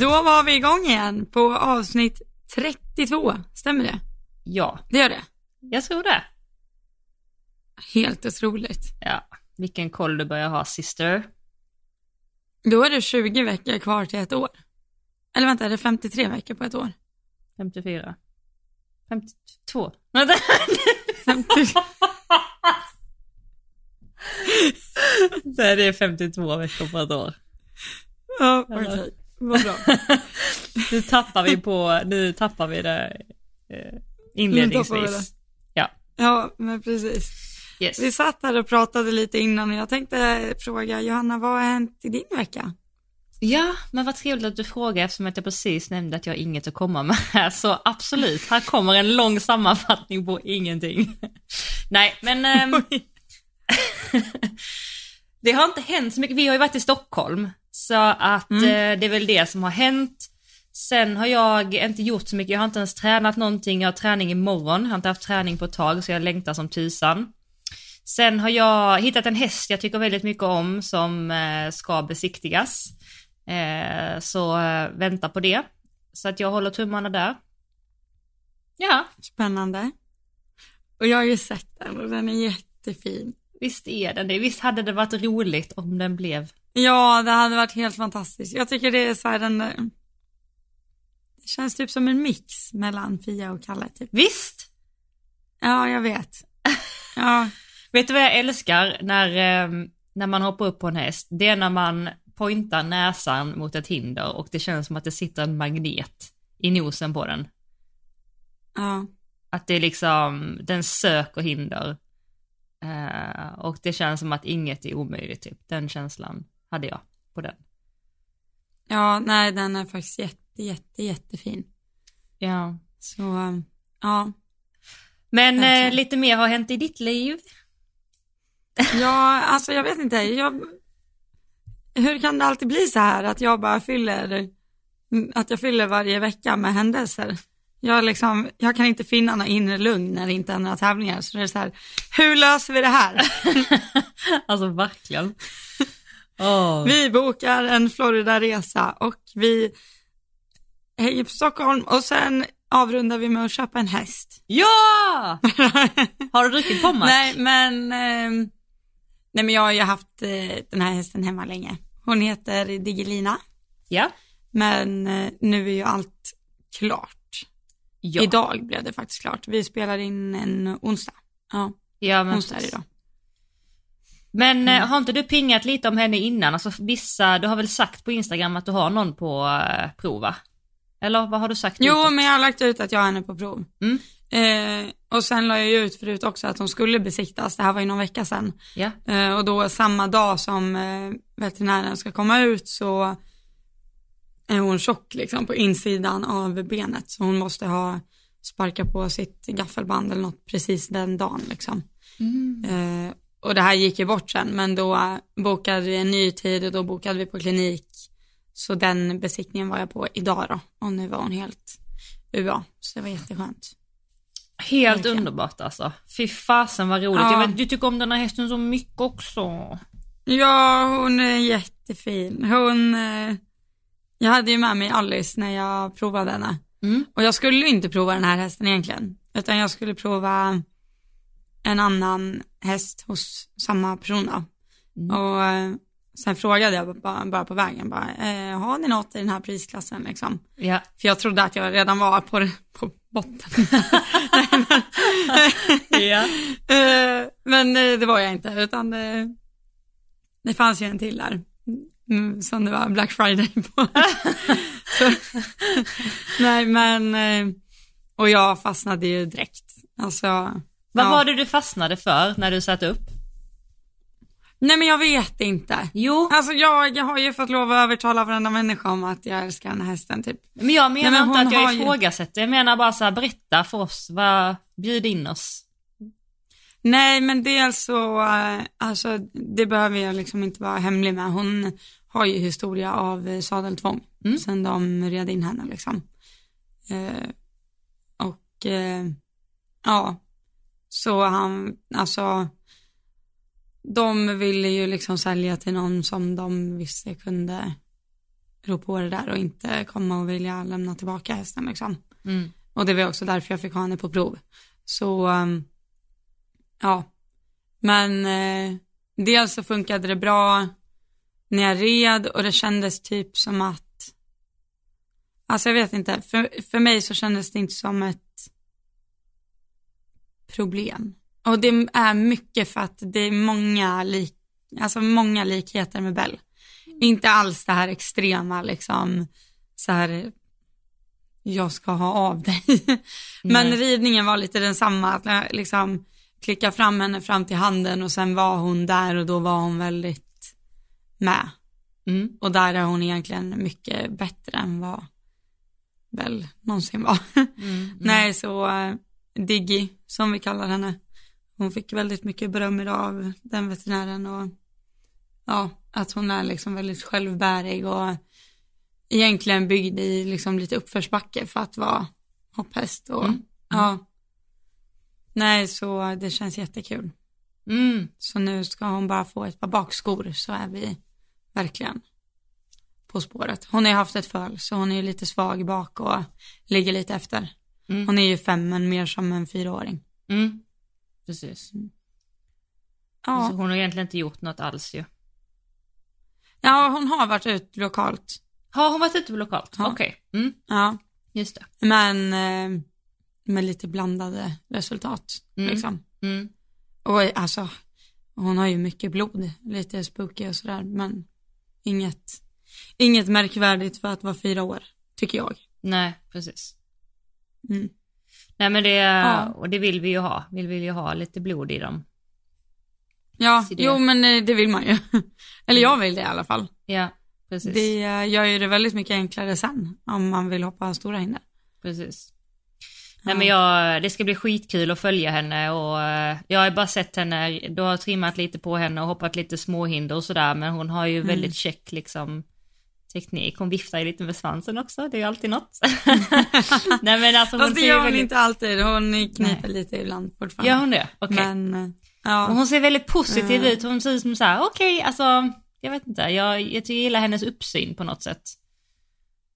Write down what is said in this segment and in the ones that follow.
Då var vi igång igen på avsnitt 32, stämmer det? Ja, Det gör det. jag tror det. Helt otroligt. Ja, vilken koll du börjar ha syster. Då är det 20 veckor kvar till ett år. Eller vänta, är det 53 veckor på ett år? 54. 52. Vänta. 50... Nej, det är 52 veckor på ett år. ja, okej. Vad bra. Nu tappar vi på, nu tappar vi det eh, inledningsvis. vi det. Ja, Ja, men precis. yes. Vi satt här och pratade lite innan och jag tänkte fråga Johanna, vad har hänt i din vecka? Ja, men vad trevligt att du frågar eftersom att jag precis nämnde att jag har inget att komma med här. Så absolut, här kommer en lång sammanfattning på ingenting. Nej, men ehm, det har inte hänt så mycket. Vi har ju varit i Stockholm, så att Mm. eh, det är väl det som har hänt. Sen har jag inte gjort så mycket, jag har inte ens tränat någonting, jag har träning imorgon, jag har inte haft träning på ett tag så jag längtar som tusan. Sen har jag hittat en häst jag tycker väldigt mycket om som eh, ska besiktigas. Eh, så eh, vänta på det. Så att jag håller tummarna där. Ja, Spännande. Och jag har ju sett den och den är jättefin. visst är den det. Visst hade det varit roligt om den blev Ja, det hade varit helt fantastiskt. Jag tycker det är så här den... eh, Det känns typ som en mix mellan Fia och Kalle typ. Visst! Ja, jag vet. Ja, Vet du vad jag älskar när, eh, när man hoppar upp på en häst? Det är när man pointar näsan mot ett hinder och det känns som att det sitter en magnet i nosen på den. ja. Att det är liksom, den söker hinder. Eh, och det känns som att inget är omöjligt typ. Den känslan hade jag på den. Ja, nej den är faktiskt jätte, jätte, jättefin. Ja. Så, eh, ja. Men eh, lite mer har hänt i ditt liv. Ja, alltså jag vet inte. Jag, hur kan det alltid bli så här att jag bara fyller, att jag fyller varje vecka med händelser? Jag, liksom, jag kan inte finna någon inre lugn när det inte är några tävlingar. Så det är så här, hur löser vi det här? alltså verkligen. Åh. Vi bokar en Florida-resa och vi hänger på Stockholm och sen avrundar vi med att köpa en häst. Ja! Har du druckit Pommac? Nej, men, ehm, nej, men jag har ju haft eh, den här hästen hemma länge. Hon heter Digelina, Ja. men eh, nu är ju allt klart. ja. Idag blev det faktiskt klart. Vi spelar in en onsdag. Ja, Ja, men, onsdag är idag. Men Mm. eh, har inte du pingat lite om henne innan? Alltså vissa, du har väl sagt på Instagram att du har någon på uh, prova? Eller vad har du sagt? Jo, utåt? men jag har lagt ut att jag har henne på prov. Mm. Eh, och sen la jag ut förut också att hon skulle besiktas. Det här var ju någon vecka sedan. Ja. Eh, och då samma dag som eh, veterinären ska komma ut så är hon tjock liksom på insidan av benet. Så hon måste ha sparka på sitt gaffelband eller något precis den dagen liksom. Mm. Och det här gick ju bort sen men då eh, bokade vi en ny tid och då bokade vi på klinik. Så den besiktningen var jag på idag då och nu var hon helt UA. Så det var jätteskönt. Helt Verkligen. underbart alltså. Fy fasen vad roligt. Ja. Jag vet, du tycker om den här hästen så mycket också. Ja, hon är jättefin. Hon, eh, jag hade ju med mig Alice när jag provade henne. Mm. Och jag skulle inte prova den här hästen egentligen. Utan jag skulle prova en annan häst hos samma person då. Mm. Och eh, sen frågade jag bara, bara på vägen, bara, eh, har ni något i den här prisklassen liksom? Ja. För jag trodde att jag redan var på, på botten. Ja. Eh, men eh, det var jag inte, utan det, det fanns ju en till där. Mm, som det var Black Friday på. Nej men, och jag fastnade ju direkt. Alltså, Vad ja. var det du fastnade för när du satt upp? Nej men jag vet inte. Jo, Alltså jag, jag har ju fått lov att övertala varenda människa om att jag älskar den här hästen typ. men jag menar Nej, men inte att jag har ju- ifrågasätter. Jag menar bara så här, berätta för oss. Vad, bjud in oss. Nej men dels så, eh, alltså det behöver jag liksom inte vara hemlig med. Hon har ju historia av eh, sadeltvång Mm. sen de red in henne liksom. Eh, och eh, ja, så han, alltså de ville ju liksom sälja till någon som de visste kunde rå på det där och inte komma och vilja lämna tillbaka hästen liksom. Mm. Och det var också därför jag fick ha henne på prov. Så, um, ja. Men eh, dels så funkade det bra när jag red och det kändes typ som att, alltså jag vet inte, för, för mig så kändes det inte som ett problem. Och det är mycket för att det är många, lik, alltså många likheter med Bell. Inte alls det här extrema liksom, så här, jag ska ha av dig. Men Nej. ridningen var lite densamma, att jag liksom klicka fram henne fram till handen och sen var hon där och då var hon väldigt med. Mm. Och där är hon egentligen mycket bättre än vad Bell någonsin var. Mm. Nej, så uh, Diggy, som vi kallar henne, hon fick väldigt mycket beröm idag av den veterinären och ja, att hon är liksom väldigt självbärig och egentligen byggd i liksom lite uppförsbacke för att vara hopphäst och Mm. ja. Nej, så det känns jättekul. Mm. Så nu ska hon bara få ett par bakskor så är vi verkligen på spåret. Hon har ju haft ett föl så hon är ju lite svag bak och ligger lite efter. Mm. Hon är ju fem men mer som en fyraåring. Mm. Precis. Ja, Så hon har egentligen inte gjort något alls ju. ja hon har varit ut lokalt. Har hon varit ute lokalt? Ja. Okej. Mm. Ja, Just det. men eh, med lite blandade resultat Mm. liksom. Mm. Och alltså, hon har ju mycket blod, lite spooky och sådär, men inget, inget märkvärdigt för att vara fyra år, tycker jag. Nej, precis. Mm. Nej men det, Ja. och det vill vi ju ha. Vi vill ju ha lite blod i dem. Ja, jo men eh, det vill man ju. Eller jag vill det i alla fall. Ja, precis. Det eh, gör ju det väldigt mycket enklare sen, om man vill hoppa stora hinder. Precis. Nej men jag, det ska bli skitkul att följa henne och eh, jag har bara sett henne, du har trimmat lite på henne och hoppat lite småhinder och sådär men hon har ju Mm. väldigt check liksom teknik. Hon viftar ju lite med svansen också, det är ju alltid något. Nej men alltså hon Fast det gör hon väldigt... inte alltid, hon kniper lite ibland fortfarande. Gör hon det? Okej. Men, eh, ja. hon ser väldigt positiv Mm. ut, hon ser ut som såhär, okej alltså, jag vet inte, jag, jag gillar hennes uppsyn på något sätt.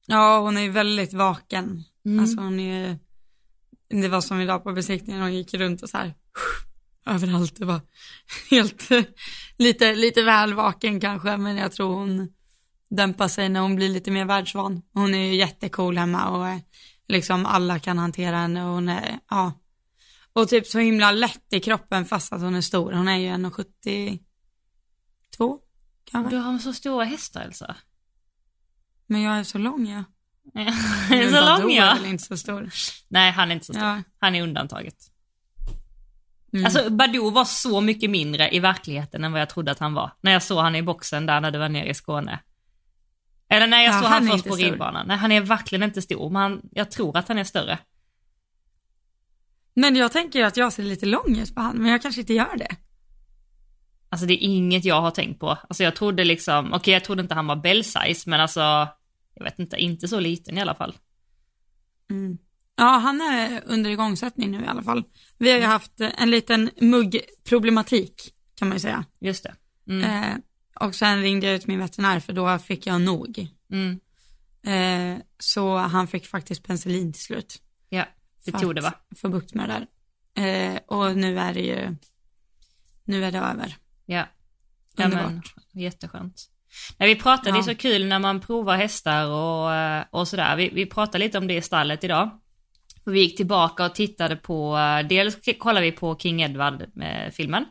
ja, hon är ju väldigt vaken. Mm. Alltså hon är det var som idag på besiktningen, hon gick runt och så här överallt, det var helt, lite, lite väl vaken kanske, men jag tror hon dämpar sig när hon blir lite mer världsvan. Hon är ju jättecool hemma och eh, liksom alla kan hantera henne och hon är, ja. Och typ så himla lätt i kroppen fast att hon är stor. Hon är ju 1,72 kanske. Du har så stora hästar Elsa. Men jag är så lång ja. Men så lång är ja. väl inte så stor. Nej han är inte så stor. Ja. Han är undantaget. Mm. Alltså Badou var så mycket mindre i verkligheten än vad jag trodde att han var. När jag såg han i boxen där när du var nere i Skåne. Eller när jag Ja, såg han först på ridbanan. Nej han är verkligen inte stor, men han, jag tror att han är större. Men jag tänker att jag ser lite lång ut på han, men jag kanske inte gör det. Alltså det är inget jag har tänkt på. Alltså jag trodde liksom, okej jag trodde inte han var bell-size, men alltså, jag vet inte, inte så liten i alla fall. Mm. Ja, han är under igångsättning nu i alla fall. Vi har ju haft eh, en liten muggproblematik kan man ju säga. Just det. Mm. Eh, och sen ringde jag ut min veterinär för då fick jag nog. Mm. Eh, så han fick faktiskt penicillin till slut. Ja, det för tog det va? Få bukt med det där. Eh, och nu är det ju, nu är det över. Ja. ja men, Underbart. jätteskönt. Nej, vi pratade, det är Ja. så kul när man provar hästar och, eh, och sådär. Vi, vi pratade lite om det i stallet idag. Vi gick tillbaka och tittade på, eh, dels kollade vi på King Edward med filmen.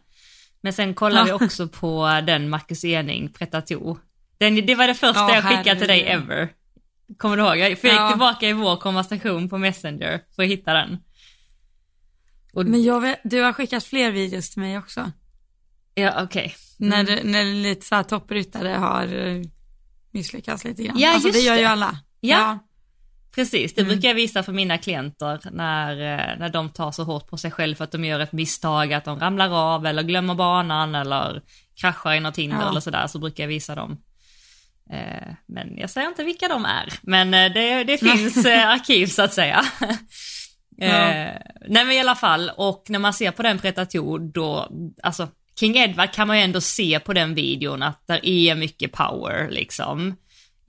Men sen kollade Ja. vi också på den Marcus Ening, Pretator. Den, det var det första Ja, jag skickade till dig ever. Kommer du ihåg? Jag- gick Ja. tillbaka i vår konversation på Messenger för att hitta den. Och, Men jag vet, du har skickat fler videos till mig också. ja, okej. När, det, när lite så här toppryttare har eh, misslyckats lite grann. Ja, alltså det just gör ju det. alla. Ja. Precis, det Mm. brukar jag visa för mina klienter när, eh, när de tar så hårt på sig själv för att de gör ett misstag, att de ramlar av eller glömmer banan eller kraschar i något hinder Ja. eller sådär, så brukar jag visa dem. Eh, Men jag säger inte vilka de är, men eh, det, det finns arkiv så att säga. Eh, nej men i alla fall, och när man ser på den Pretator då, alltså King Edward kan man ju ändå se på den videon att där är mycket power liksom.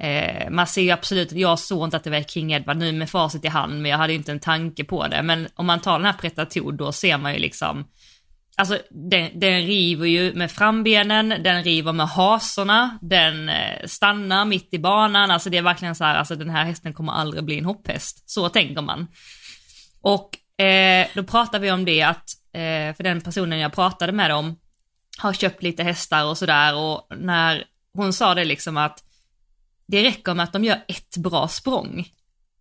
Eh, man ser ju absolut, jag såg inte att det var King Edward nu med facit i hand, men jag hade ju inte en tanke på det. Men om man tar den här Pretator, då ser man ju liksom, alltså den, den river ju med frambenen, den river med hasorna, den eh, stannar mitt i banan, alltså det är verkligen så här, alltså den här hästen kommer aldrig bli en hopphäst. Så tänker man. Och eh, då pratar vi om det att, eh, för den personen jag pratade med om, har köpt lite hästar och sådär och när hon sa det liksom att det räcker med att de gör ett bra språng.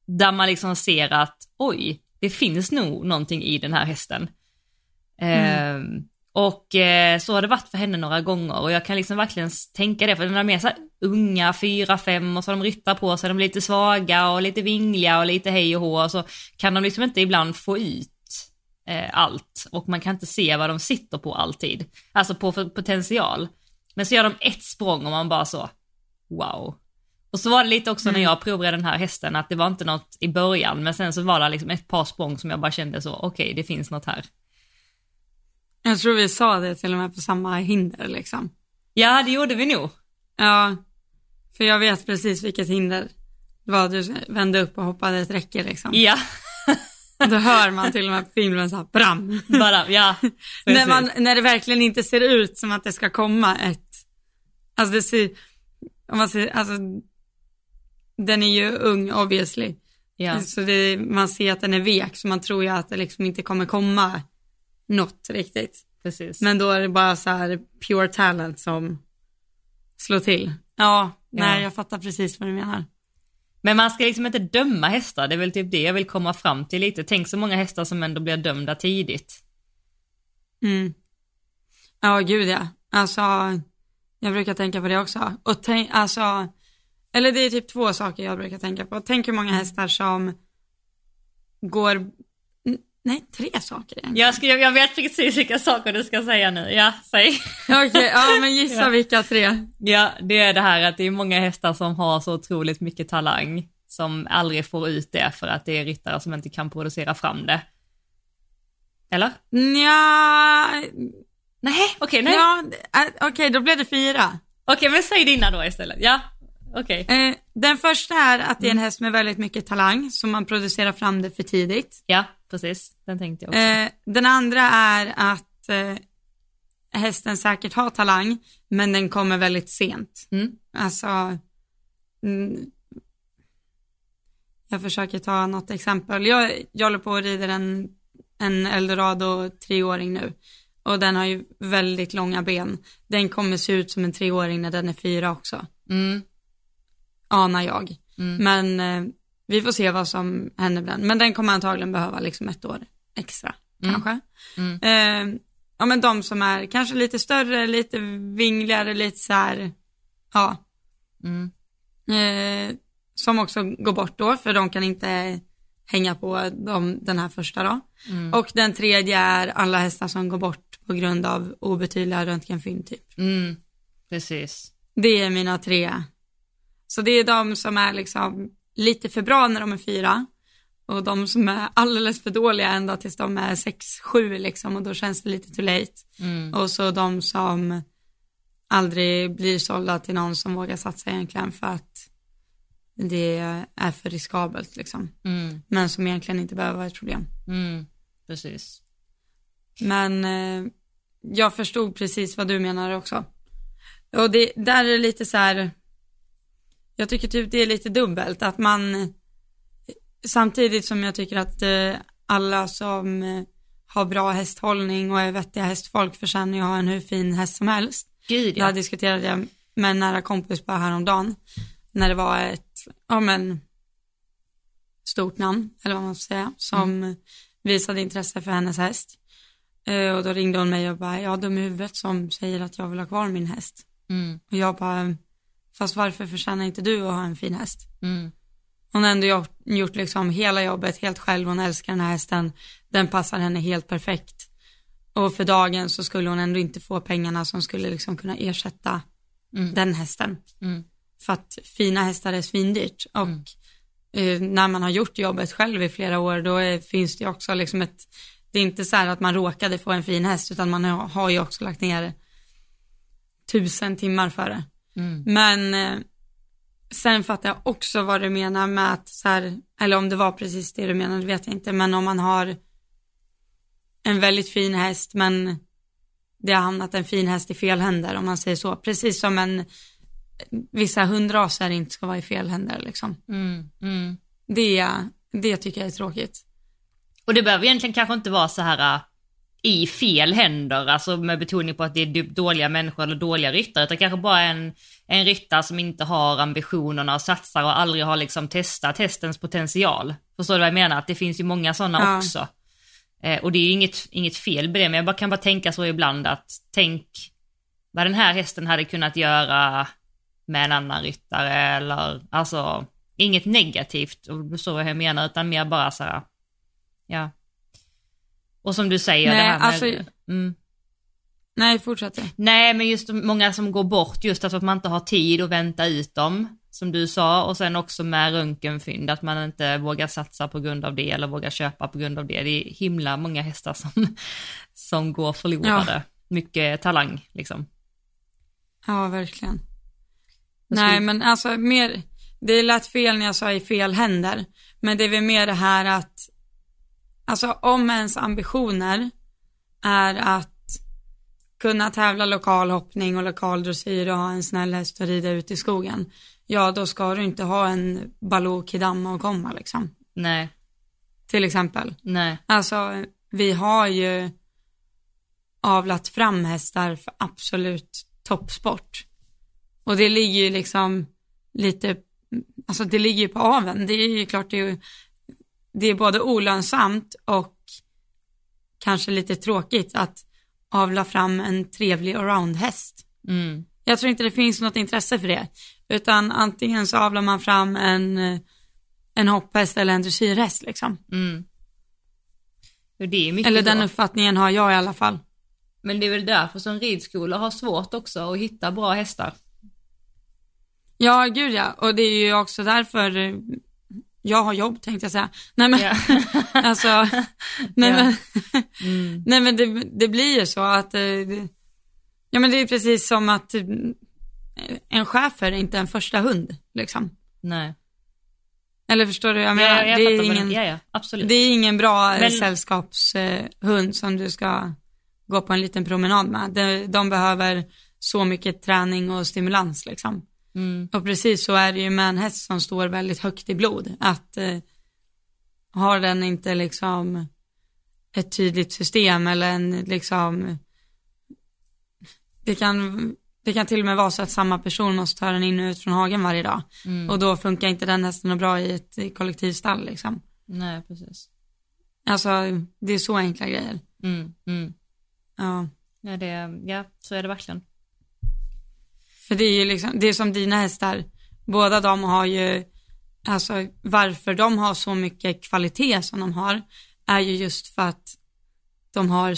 Där man liksom ser att oj, det finns nog någonting i den här hästen. Mm. Eh, och eh, så har det varit för henne några gånger och jag kan liksom verkligen tänka det, för när de är så unga, fyra, fem och så har de ryttar på sig, de är lite svaga och lite vingliga och lite hej och hå och så kan de liksom inte ibland få ut eh, allt och man kan inte se vad de sitter på alltid. Alltså på potential. Men så gör de ett språng och man bara så, wow. Och så var det lite också mm. när jag provade den här hästen att det var inte något i början men sen så var det liksom ett par språng som jag bara kände så, okej okay, det finns något här. Jag tror vi sa det till och med på samma hinder liksom. Ja det gjorde vi nog. Ja, för jag vet precis vilket hinder det var. Du vände upp och hoppade ett räcke liksom. Ja. Då hör man till och med på filmen såhär bram. Bara, ja. när, man, när det verkligen inte ser ut som att det ska komma ett, alltså det ser, om man ser, alltså den är ju ung obviously. Ja. Så det, man ser att den är vek så man tror ju att det liksom inte kommer komma något riktigt. Precis. Men då är det bara så här pure talent som slår till. Ja, nej jag fattar precis vad du menar. Men man ska liksom inte döma hästar, det är väl typ det jag vill komma fram till lite. Tänk så många hästar som ändå blir dömda tidigt. Mm. Ja, gud ja. Alltså, jag brukar tänka på det också. Och tänk, alltså, eller det är typ två saker jag brukar tänka på. Tänk hur många hästar som går, nej, tre saker egentligen. Jag, ska, jag vet precis vilka saker du ska säga nu. Ja, säg. Okej, okay, ja men gissa ja. vilka tre. Ja, det är det här att det är många hästar som har så otroligt mycket talang som aldrig får ut det för att det är ryttare som inte kan producera fram det. Eller? Ja. Nej, okej, okay, nej. Ja, äh, okej, okay, då blev det fyra. Okej, okay, men säg dina då istället. Ja, okej. Okay. Eh, den första är att det är en mm. häst med väldigt mycket talang, så man producerar fram det för tidigt. Ja, precis. Den tänkte jag också. Eh, den andra är att eh, hästen säkert har talang, men den kommer väldigt sent. Mm. Alltså, mm, jag försöker ta något exempel. Jag, jag håller på och rider en, en eldorado treåring nu och den har ju väldigt långa ben. Den kommer se ut som en treåring när den är fyra också. Mm. Anar jag. Mm. Men eh, vi får se vad som händer med den. Men den kommer antagligen behöva liksom ett år extra mm. kanske. Mm. Eh, ja men de som är kanske lite större, lite vingligare, lite så här, ja. Mm. Eh, som också går bort då, för de kan inte hänga på de, den här första då. Mm. Och den tredje är alla hästar som går bort på grund av obetydliga röntgenfynd typ. Mm. Precis. Det är mina tre. Så det är de som är liksom lite för bra när de är fyra och de som är alldeles för dåliga ända tills de är sex, sju liksom och då känns det lite too late. Mm. Och så de som aldrig blir sålda till någon som vågar satsa egentligen för att det är för riskabelt liksom. Mm. Men som egentligen inte behöver vara ett problem. Mm. Precis. Men eh, jag förstod precis vad du menar också. Och det, där är det lite så här, jag tycker typ det är lite dubbelt att man, samtidigt som jag tycker att eh, alla som eh, har bra hästhållning och är vettiga hästfolk förtjänar ju att ha en hur fin häst som helst. Gud, ja. Jag diskuterade det med en nära kompis bara häromdagen, när det var ett, ja men, stort namn, eller vad man ska säga, som mm. visade intresse för hennes häst. Eh, och då ringde hon mig och bara, jag har dum i huvudet som säger att jag vill ha kvar min häst. Mm. Och jag bara, fast varför förtjänar inte du att ha en fin häst? Mm. Hon har ändå gjort, gjort liksom hela jobbet helt själv, hon älskar den här hästen, den passar henne helt perfekt. Och för dagen så skulle hon ändå inte få pengarna som skulle liksom kunna ersätta mm. den hästen. Mm. För att fina hästar är svindyrt och mm. eh, när man har gjort jobbet själv i flera år då är, finns det också liksom ett, det är inte så här att man råkade få en fin häst utan man har, har ju också lagt ner tusen timmar för det. Mm. Men eh, sen fattar jag också vad du menar med att så här, eller om det var precis det du menade vet jag inte, men om man har en väldigt fin häst men det har hamnat en fin häst i fel händer om man säger så. Precis som en, vissa hundraser inte ska vara i fel händer liksom. Mm, mm. Det, det tycker jag är tråkigt. Och det behöver egentligen kanske inte vara så här i fel händer, alltså med betoning på att det är dåliga människor eller dåliga ryttare, utan kanske bara en, en ryttare som inte har ambitionerna och satsar och aldrig har liksom testat hästens potential. Förstår du vad jag menar? Att det finns ju många sådana Ja. också. Eh, och det är ju inget, inget fel med det, men jag bara, kan bara tänka så ibland att tänk vad den här hästen hade kunnat göra med en annan ryttare eller alltså inget negativt, och förstår vad jag menar, utan mer bara så här, ja. Och som du säger Nej, det här med... alltså- mm. Nej, fortsätt. Nej, men just många som går bort just att man inte har tid att vänta ut dem, som du sa, och sen också med röntgenfynd, att man inte vågar satsa på grund av det eller vågar köpa på grund av det. Det är himla många hästar som, som går förlorade. Mycket talang liksom. Ja, verkligen. Vad Nej, skulle- men alltså mer, det lät fel när jag sa i fel händer. Men det är väl mer det här att, alltså om ens ambitioner är att kunna tävla lokal hoppning och lokal dressyr och ha en snäll häst att rida ut i skogen. Ja, då ska du inte ha en Baloo Kidamma och komma liksom. Nej, Till exempel. nej, Alltså, vi har ju avlat fram hästar för absolut toppsport. Och det ligger ju liksom lite, alltså det ligger ju på aven. Det är ju klart det är, det är både olönsamt och kanske lite tråkigt att avla fram en trevlig allround-häst. mm, Jag tror inte det finns något intresse för det, utan antingen så avlar man fram en, en hopphäst eller en dressyrhäst liksom. mm. Eller den så. uppfattningen har jag i alla fall. Men det är väl därför som ridskolor har svårt också att hitta bra hästar. Ja, gud ja. Och det är ju också därför jag har jobb tänkte jag säga. Nej men, Ja. alltså, nej Ja. men, Mm. nej men det, det blir ju så att, eh, det, ja men det är precis som att eh, en schäfer är inte en första hund liksom. Nej. Eller förstår du? Jag menar, ja, jag det, är ingen, ja, ja, absolut. det är ingen bra Men- Men... sällskapshund som du ska gå på en liten promenad med. De, de behöver så mycket träning och stimulans liksom. Mm. Och precis så är det ju med en häst som står väldigt högt i blod. Att eh, har den inte liksom ett tydligt system eller en liksom, det kan, det kan till och med vara så att samma person måste ta den in och ut från hagen varje dag. Mm. Och då funkar inte den hästen bra i ett kollektivstall liksom. Nej, precis. Alltså det är så enkla grejer. Mm. Mm. Ja. Ja, det, ja, så är det verkligen. För det är ju liksom, det är som dina hästar, båda de har ju, alltså varför de har så mycket kvalitet som de har, är ju just för att de har,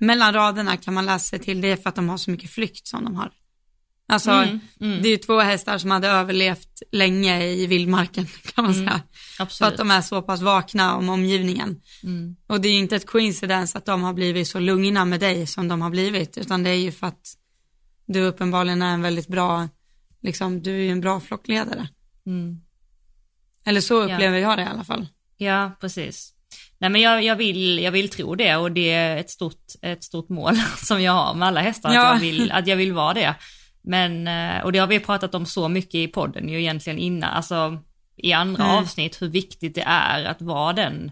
mellan raderna kan man läsa sig till det för att de har så mycket flykt som de har. Alltså, Mm, mm. det är ju två hästar som hade överlevt länge i vildmarken kan man säga. För Absolut. att de är så pass vakna om omgivningen. Mm. Och det är ju inte ett coincidence att de har blivit så lugna med dig som de har blivit, utan det är ju för att du uppenbarligen är en väldigt bra, liksom, du är ju en bra flockledare. Mm. Eller så Ja. upplever jag det i alla fall. Ja, precis. Nej men jag, jag, vill, jag vill tro det och det är ett stort, ett stort mål som jag har med alla hästar, Ja. att, jag vill, att jag vill vara det. Men, eh, och det har vi pratat om så mycket i podden ju egentligen innan, alltså i andra Mm. avsnitt, hur viktigt det är att vara den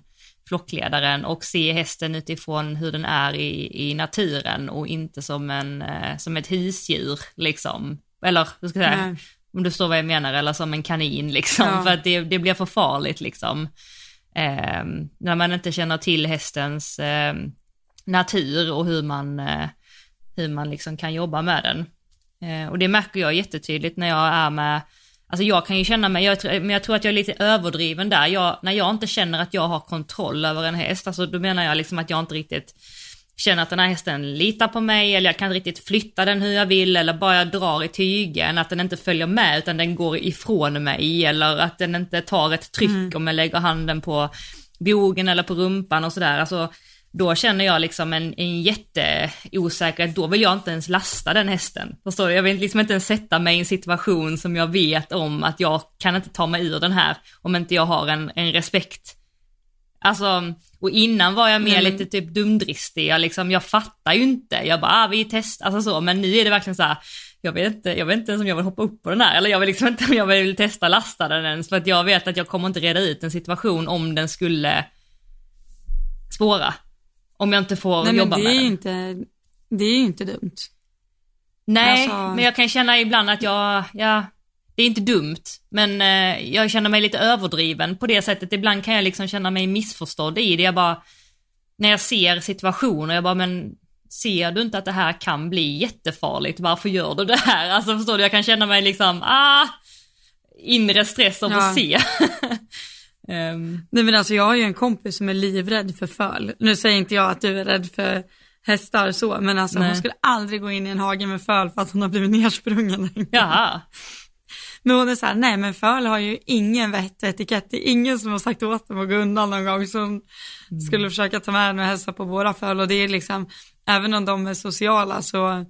flockledaren och se hästen utifrån hur den är i, i naturen och inte som, en, eh, som ett husdjur liksom. Eller, hur ska jag säga, Nej. om du förstår vad jag menar, eller som en kanin liksom, Ja. för att det, det blir för farligt liksom. Ehm, när man inte känner till hästens ehm, natur och hur man, eh, hur man liksom kan jobba med den. Eh, och det märker jag jättetydligt när jag är med, alltså jag kan ju känna mig, jag, men jag tror att jag är lite överdriven där, jag, när jag inte känner att jag har kontroll över en häst, alltså då menar jag liksom att jag inte riktigt känner att den här hästen litar på mig eller jag kan inte riktigt flytta den hur jag vill eller bara jag drar i tygen, att den inte följer med utan den går ifrån mig eller att den inte tar ett tryck om jag lägger handen på bogen eller på rumpan och sådär. Alltså, då känner jag liksom en, en jätteosäkerhet, då vill jag inte ens lasta den hästen. Förstår du? Jag vill liksom inte ens sätta mig i en situation som jag vet om att jag kan inte ta mig ur den här om inte jag har en, en respekt. Alltså, och innan var jag mer mm. lite typ dumdristig, jag liksom, jag fattar ju inte, jag bara, ah, vi testar, alltså så, men nu är det verkligen så här, jag vet inte, jag vet inte ens om jag vill hoppa upp på den här, eller jag vill liksom inte om jag vill testa lasta den ens, för att jag vet att jag kommer inte reda ut en situation om den skulle spåra. Om jag inte får Nej, jobba med den. Inte, det är ju inte dumt. Nej, alltså... men jag kan känna ibland att jag, ja, det är inte dumt, men eh, jag känner mig lite överdriven på det sättet. Ibland kan jag liksom känna mig missförstådd i det. Jag bara, när jag ser situationer, jag bara, men ser du inte att det här kan bli jättefarligt? Varför gör du det här? Alltså förstår du, jag kan känna mig liksom, ah, inre stress av ja. att se. um. Nej men alltså jag har ju en kompis som är livrädd för föl. Nu säger inte jag att du är rädd för hästar så, men alltså Nej. hon skulle aldrig gå in i en hage med föl för att hon har blivit nersprungen. Jaha. Men hon är så här, nej men föl har ju ingen vett och etikett, det är ingen som har sagt åt dem att gå undan någon gång, så hon mm. skulle försöka ta med henne och hälsa på våra föl och det är liksom, även om de är sociala så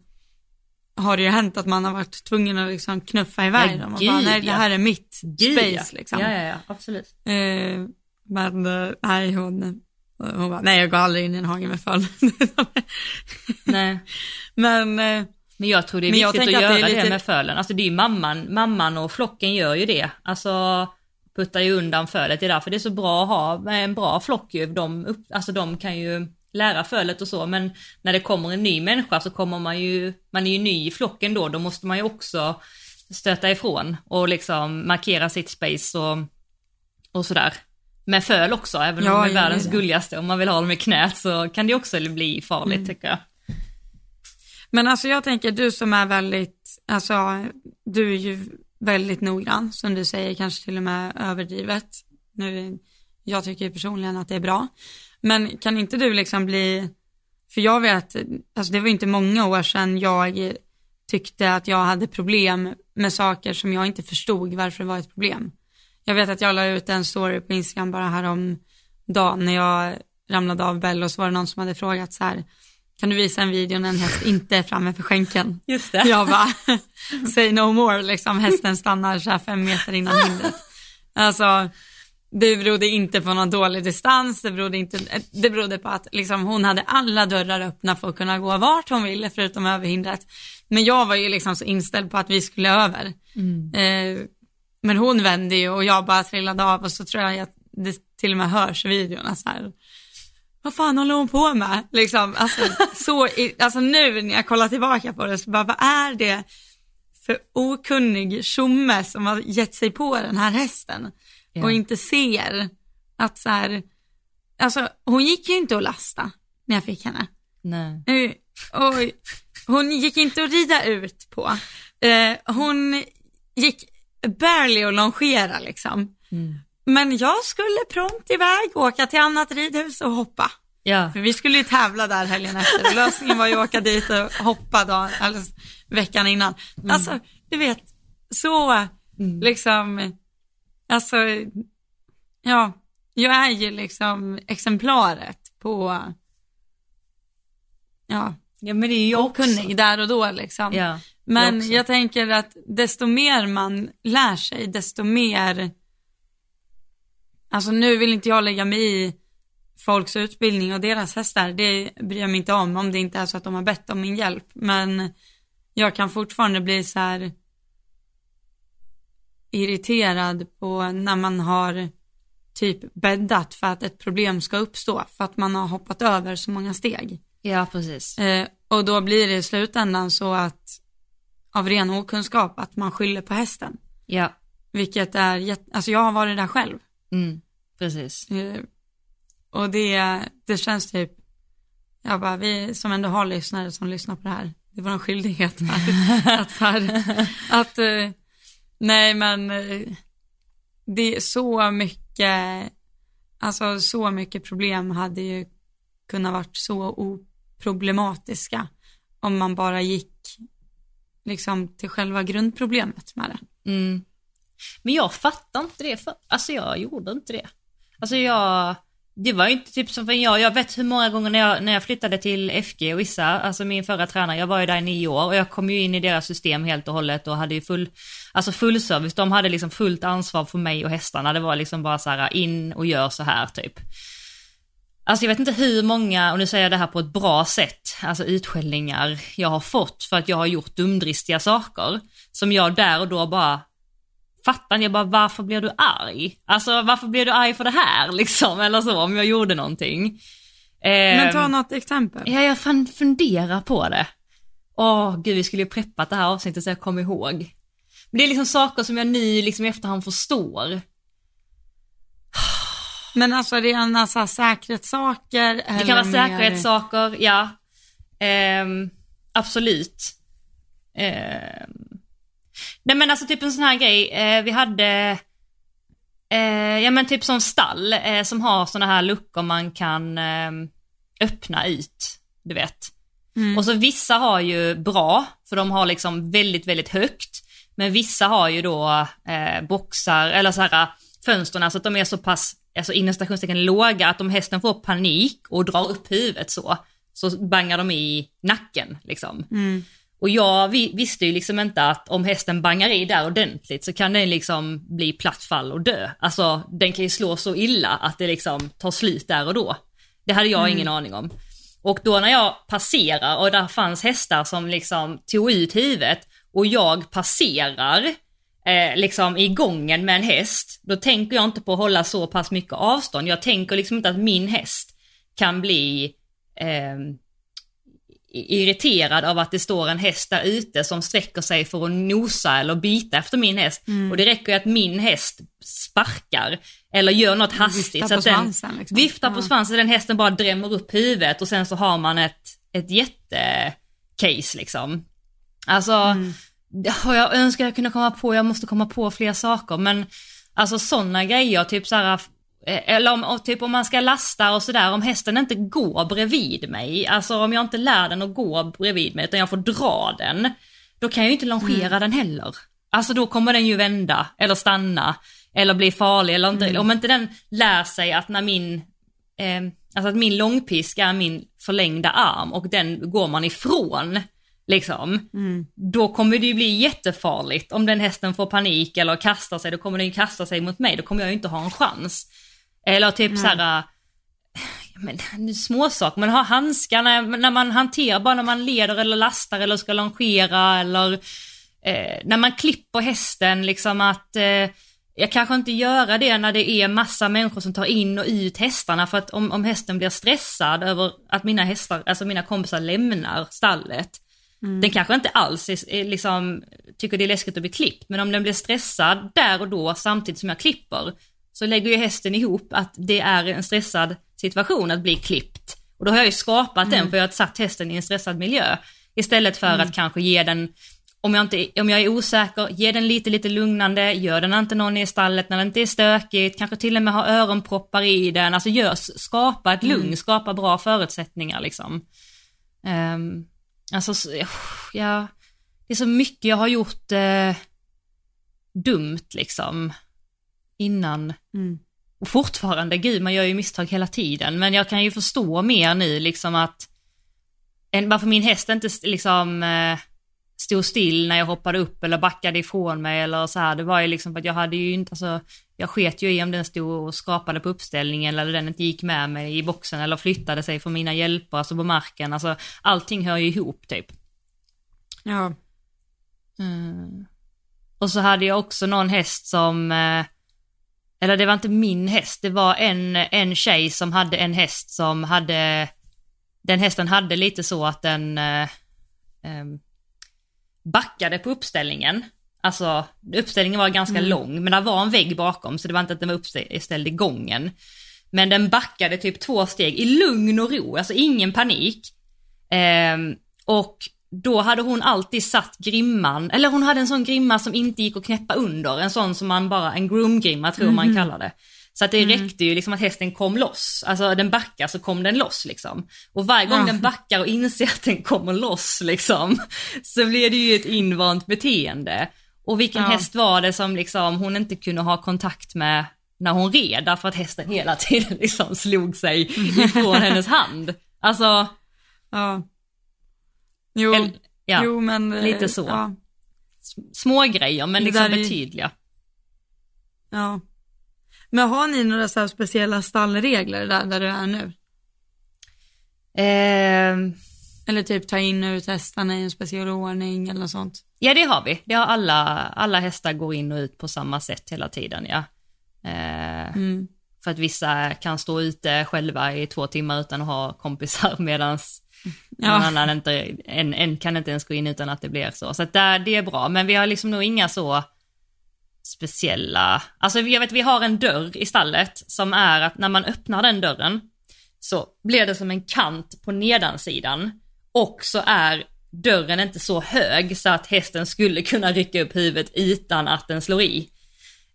har det ju hänt att man har varit tvungen att liksom knuffa iväg ja, dem och bara, nej det här är mitt gud, space ja. liksom. Ja, ja, ja, absolut. Eh, men eh, nej, hon, hon bara, nej jag går aldrig in i en hage med föl. nej. Men eh, men jag tror det är viktigt att göra det, lite... det med fölen. Alltså det är ju mamman, mamman och flocken gör ju det. Alltså puttar ju undan fölet. Det är därför det är så bra att ha en bra flock ju. De, upp, alltså de kan ju lära fölet och så, men när det kommer en ny människa så kommer man ju, man är ju ny i flocken då, då måste man ju också stöta ifrån och liksom markera sitt space och, och sådär. Med föl också, även ja, om de är världens gulligaste, om man vill ha dem i knät så kan det också bli farligt mm. tycker jag. Men alltså jag tänker, du som är väldigt, alltså du är ju väldigt noggrann, som du säger, kanske till och med överdrivet. Nu, jag tycker personligen att det är bra. Men kan inte du liksom bli, för jag vet, alltså det var inte många år sedan jag tyckte att jag hade problem med saker som jag inte förstod varför det var ett problem. Jag vet att jag la ut en story på Instagram bara här om dagen när jag ramlade av Bell och så var det någon som hade frågat så här, kan du visa en video när en häst inte är framme för skänken? Just det. Jag bara, say no more, liksom hästen stannar så här fem meter innan hindret. Alltså, det berodde inte på någon dålig distans, det berodde, inte, det berodde på att liksom, hon hade alla dörrar öppna för att kunna gå vart hon ville förutom över hindret. Men jag var ju liksom så inställd på att vi skulle över. Mm. Eh, men hon vände ju och jag bara trillade av och så tror jag att det till och med hörs i videon. Så här vad fan håller hon på med? Liksom, alltså, så, alltså nu när jag kollar tillbaka på det så bara, vad är det för okunnig tjomme som har gett sig på den här hästen och inte ser att så här, alltså hon gick ju inte att lasta när jag fick henne. Nej. Eh, och hon gick inte att rida ut på. Eh, hon gick barely att longera liksom. Mm. Men jag skulle prompt iväg, åka till annat ridhus och hoppa. Ja. För vi skulle ju tävla där helgen efter och lösningen var ju att åka dit och hoppa då, eller veckan innan. Mm. Alltså, du vet, så mm. liksom, alltså, ja, jag är ju liksom exemplaret på, ja, ja men det är ju okunnig där och då liksom. Ja, men jag tänker att desto mer man lär sig, desto mer Alltså nu vill inte jag lägga mig i folks utbildning och deras hästar, det bryr jag mig inte om om det inte är så att de har bett om min hjälp. Men jag kan fortfarande bli så här irriterad på när man har typ bäddat för att ett problem ska uppstå för att man har hoppat över så många steg. Ja, precis. Eh, och då blir det i slutändan så att av ren okunskap att man skyller på hästen. Ja. Vilket är, alltså jag har varit där själv. Mm, precis. Eh, och det, det känns typ, jag bara, vi som ändå har lyssnare som lyssnar på det här, det var en skyldighet här, att, här, att eh, nej men eh, det är så mycket, alltså så mycket problem hade ju kunnat varit så oproblematiska om man bara gick liksom till själva grundproblemet med det. Mm. Men jag fattar inte det, för, alltså jag gjorde inte det. Alltså jag, det var inte typ som för jag, jag vet hur många gånger när jag, när jag flyttade till FG och Issa, alltså min förra tränare, jag var ju där i nio år och jag kom ju in i deras system helt och hållet och hade ju full, alltså full service, de hade liksom fullt ansvar för mig och hästarna, det var liksom bara så här in och gör så här typ. Alltså jag vet inte hur många, och nu säger jag det här på ett bra sätt, alltså utskällningar jag har fått för att jag har gjort dumdristiga saker. Som jag där och då bara, fattar? Jag bara, varför blir du arg? Alltså varför blir du arg för det här liksom? Eller så, om jag gjorde någonting. Men ta Ehm, något exempel. Ja, jag fan funderar på det. Åh, gud, vi skulle ju preppat det här avsnittet så jag kommer ihåg. Men det är liksom saker som jag nu liksom i efterhand förstår. Men alltså det är en alltså, säkerhetssaker Det kan vara mer- säkerhetssaker, ja. Ehm, absolut. Ehm. Nej men alltså typ en sån här grej, eh, vi hade, eh, ja men typ som stall eh, som har såna här luckor man kan ehm, öppna ut, du vet. Mm. Och så vissa har ju bra, för de har liksom väldigt, väldigt högt. Men vissa har ju då eh, boxar, eller så här fönstren, så att de är så pass, alltså inom stationstecken låga, att om hästen får panik och drar upp huvudet så, så bangar de i nacken liksom. Mm. Och jag vi, visste ju liksom inte att om hästen bangar i där ordentligt så kan den liksom bli platt fall och dö. Alltså den kan ju slå så illa att det liksom tar slut där och då. Det hade jag ingen aning om. Och då när jag passerar och där fanns hästar som liksom tog ut huvudet och jag passerar eh, liksom i gången med en häst, då tänker jag inte på att hålla så pass mycket avstånd. Jag tänker liksom inte att min häst kan bli eh, irriterad av att det står en häst där ute som sträcker sig för att nosa eller bita efter min häst. Mm. Och det räcker ju att min häst sparkar eller gör något hastigt Viftar så på att den svansen, liksom. viftar på Ja. svansen så den hästen bara drämmer upp huvudet och sen så har man ett, ett jättecase liksom. Alltså, Mm. ja, jag önskar jag kunde komma på, jag måste komma på fler saker men alltså sådana grejer, typ så här eller om, typ om man ska lasta och sådär, om hästen inte går bredvid mig, alltså om jag inte lär den att gå bredvid mig utan jag får dra den, då kan jag ju inte longera den heller. Alltså då kommer den ju vända eller stanna eller bli farlig eller inte. Om inte den lär sig att när min, eh, alltså att min långpisk är min förlängda arm och den går man ifrån, liksom, Mm. då kommer det ju bli jättefarligt. Om den hästen får panik eller kastar sig, då kommer den ju kasta sig mot mig, då kommer jag ju inte ha en chans. Eller typ så här, men småsaker, man har handskar när, när man hanterar, bara när man leder eller lastar eller ska longera eller eh, när man klipper hästen liksom att eh, jag kanske inte göra det när det är massa människor som tar in och ut hästarna för att om, om hästen blir stressad över att mina hästar, alltså mina kompisar lämnar stallet. Den kanske inte alls är, är liksom, tycker det är läskigt att bli klippt, men om den blir stressad där och då samtidigt som jag klipper, så lägger ju hästen ihop att det är en stressad situation att bli klippt. Och då har jag ju skapat den för jag har satt hästen i en stressad miljö. Istället för att kanske ge den, om jag, inte, om jag är osäker, ge den lite, lite lugnande, gör den inte någon i stallet när det inte är stökigt, kanske till och med ha öronproppar i den, alltså gör, skapa ett lugn, skapa bra förutsättningar liksom. Ehm, alltså, ja, det är så mycket jag har gjort eh, dumt liksom innan. Mm. Och fortfarande, gud man gör ju misstag hela tiden, men jag kan ju förstå mer nu liksom att en, varför min häst inte liksom eh, stod still när jag hoppade upp eller backade ifrån mig eller så här. Det var ju liksom för att jag hade ju inte, alltså jag sket ju i om den stod och skrapade på uppställningen eller den inte gick med mig i boxen eller flyttade sig från mina hjälper, alltså på marken. Alltså allting hör ju ihop typ. Ja. Mm. Och så hade jag också någon häst som, eh, eller det var inte min häst, det var en, en tjej som hade en häst som hade, den hästen hade lite så att den eh, em, backade på uppställningen. Alltså uppställningen var ganska lång men det var en vägg bakom så det var inte att den var uppställd i gången. Men den backade typ två steg i lugn och ro, alltså ingen panik. Ehm, och då hade hon alltid satt grimman, eller hon hade en sån grimma som inte gick att knäppa under, en sån som man bara, en groom-grimma tror man kallar det. Så att det räckte ju liksom att hästen kom loss, alltså den backar så kom den loss liksom. Och varje gång Ja. den backar och inser att den kommer loss liksom, så blir det ju ett invant beteende. Och vilken Ja. häst var det som liksom hon inte kunde ha kontakt med när hon red, därför att hästen hela tiden liksom slog sig ifrån hennes hand. Alltså, Ja. Jo, el, ja, jo men. eh, lite så. Ja. små grejer men liksom där är betydliga. ja. Men har ni några så speciella stallregler där, där du är nu? Ehm, Eller typ ta in och ut hästarna i en speciell ordning eller något sånt? Ja det har vi. Det har alla, alla hästar går in och ut på samma sätt hela tiden ja. Eh, Mm. För att vissa kan stå ute själva i två timmar utan att ha kompisar medan någon Ja. annan inte, en, en kan inte ens gå in utan att det blir så. Så att där, det är bra, men vi har liksom nog inga så speciella, alltså jag vet vi har en dörr i stallet som är att när man öppnar den dörren så blir det som en kant på nedansidan och så är dörren inte så hög så att hästen skulle kunna rycka upp huvudet utan att den slår i.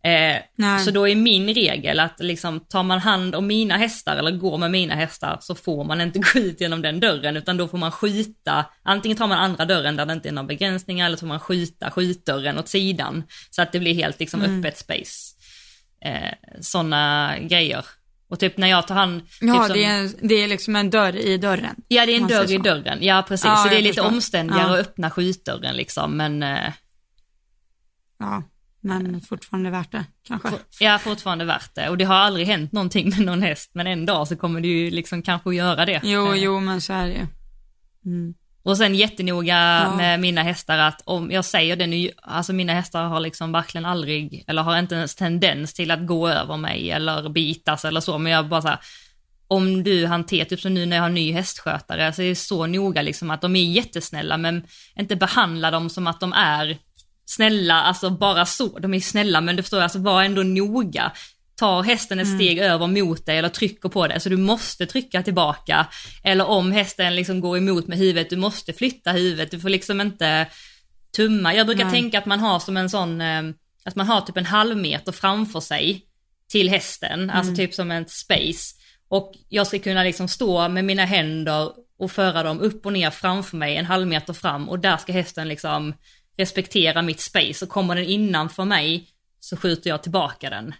Eh, så då är min regel att liksom tar man hand om mina hästar eller går med mina hästar så får man inte gå ut genom den dörren utan då får man skjuta, antingen tar man andra dörren där det inte är några begränsningar eller så får man skjuta skjutdörren åt sidan så att det blir helt liksom Mm. öppet space. Eh, Sådana grejer. Och typ när jag tar hand, Ja, typ som, det, är, det är liksom en dörr i dörren. ja det är en dörr i dörren, ja precis, Ja, så det är lite förstår. omständigare Ja. att öppna skjutdörren liksom men eh, Ja, men fortfarande värt det kanske. Ja, fortfarande värt det. Och det har aldrig hänt någonting med någon häst, men en dag så kommer det ju liksom kanske att göra det. Jo, Eh, jo, men så är det ju. Mm. Och sen jättenoga Ja. med mina hästar att om jag säger det nu, alltså mina hästar har liksom verkligen aldrig, eller har inte ens tendens till att gå över mig eller bitas eller så, men jag bara så här, om du hanterar, typ som nu när jag har ny hästskötare, så är det så noga liksom att de är jättesnälla, men inte behandla dem som att de är snälla, alltså bara så, de är snälla, men du förstår, alltså var ändå noga. Tar hästen ett steg över mot dig eller trycker på dig, så du måste trycka tillbaka. Eller om hästen liksom går emot med huvudet, du måste flytta huvudet, du får liksom inte tumma. Jag brukar Nej. tänka att man har som en sån, eh, att man har typ en halv meter framför sig till hästen, alltså typ som en space. Och jag ska kunna liksom stå med mina händer och föra dem upp och ner framför mig en halv meter fram och där ska hästen liksom respektera mitt space och kommer den innanför mig så skjuter jag tillbaka den.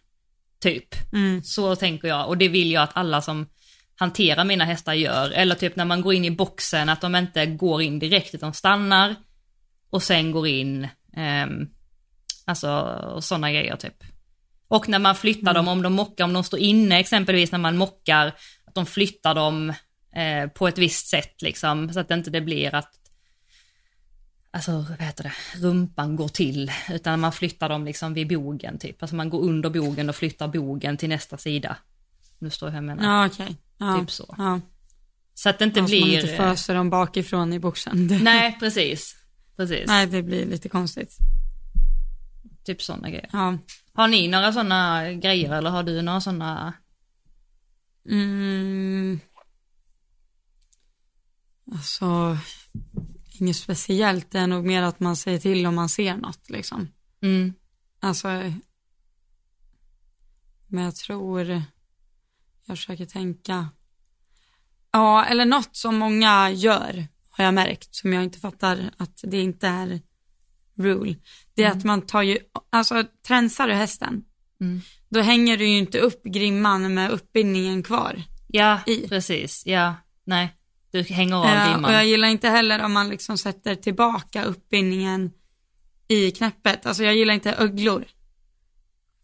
Typ. Mm. Så tänker jag och det vill jag att alla som hanterar mina hästar gör. Eller typ när man går in i boxen att de inte går in direkt utan stannar och sen går in. ehm, alltså sådana grejer typ. Och när man flyttar dem, om de mockar, om de står inne exempelvis när man mockar, att de flyttar dem eh, på ett visst sätt liksom, så att det inte det blir att Alltså vad heter det, rumpan går till, utan man flyttar dem liksom vid bogen typ. Alltså man går under bogen och flyttar bogen till nästa sida. Nu står jag här menar. Ja, okej. Ja. Typ så. Ja. Så att det inte Alltså man blir... inte föser dem bakifrån i boxen. Det, Nej, precis. Precis. Nej, det blir lite konstigt. Typ sådana grejer. Ja. Har ni några sådana grejer eller har du några sådana? Mm. Alltså, inget speciellt. Det är nog mer att man säger till om man ser något liksom. Mm. Alltså, men jag tror, jag försöker tänka. Ja, eller något som många gör har jag märkt som jag inte fattar att det inte är rule. Det är att man tar ju, alltså tränsar du hästen, Mm. då hänger du ju inte upp grimman med uppbindningen kvar. Ja, I. precis. Ja, nej. Du hänger av Eh, grimman. och jag gillar inte heller om man liksom sätter tillbaka uppbindningen i knäppet. Alltså jag gillar inte öglor.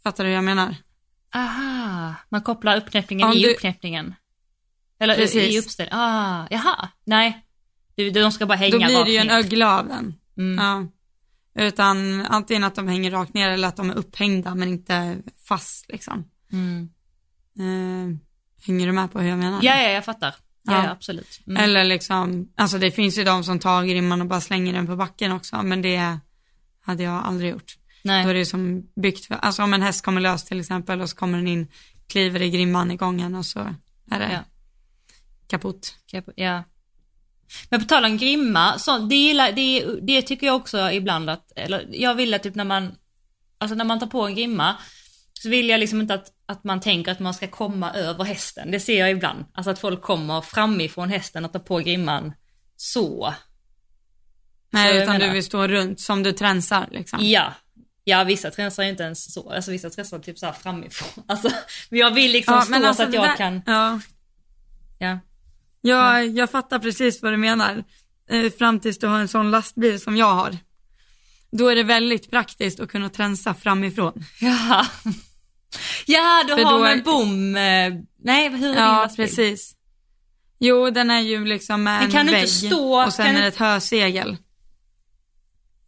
Fattar du hur jag menar? Aha, man kopplar uppknäppningen Om i du- uppknäppningen. Eller Precis. i uppställningen. Ah, jaha. Nej. Du, de ska bara hänga Då blir rakt det ju en ögla av den. Mm. Ja. Utan antingen att de hänger rakt ner eller att de är upphängda men inte fast liksom. Mm. Eh, hänger du med på hur jag menar? Ja, ja, jag fattar. Ja, Ja. absolut. Mm. Eller liksom, alltså det finns ju de som tar grimman och bara slänger den på backen också, men det hade jag aldrig gjort. Då är Nej. det som byggt för, alltså om en häst kommer lös till exempel och så kommer den in, kliver i grimman i gången och så är det Ja. kaputt. Okej, Ja. Men på tal om grimma, så det, gillar, det, det tycker jag också ibland att, eller jag vill att typ när man, alltså när man tar på en grimma, så vill jag liksom inte att, att man tänker att man ska komma över hästen. Det ser jag ibland. Alltså att folk kommer framifrån hästen och tar på grimman så. Nej, jag utan menar. du vill stå runt som du tränsar liksom. Ja, Ja vissa tränsar är inte ens så, alltså vissa tränsar typ så här framifrån. Alltså, men jag vill liksom Ja, stå men så alltså att det jag där- kan, Ja, ja. jag, jag fattar precis vad du menar. Eh, fram tills du har en sån lastbil som jag har. Då är det väldigt praktiskt att kunna tränsa framifrån. Ja, ja du har då med bom, eh, nej hur är Ja, precis. Jo, den är ju liksom med en kan vägg inte stå- och sen kan är det ett hösegel.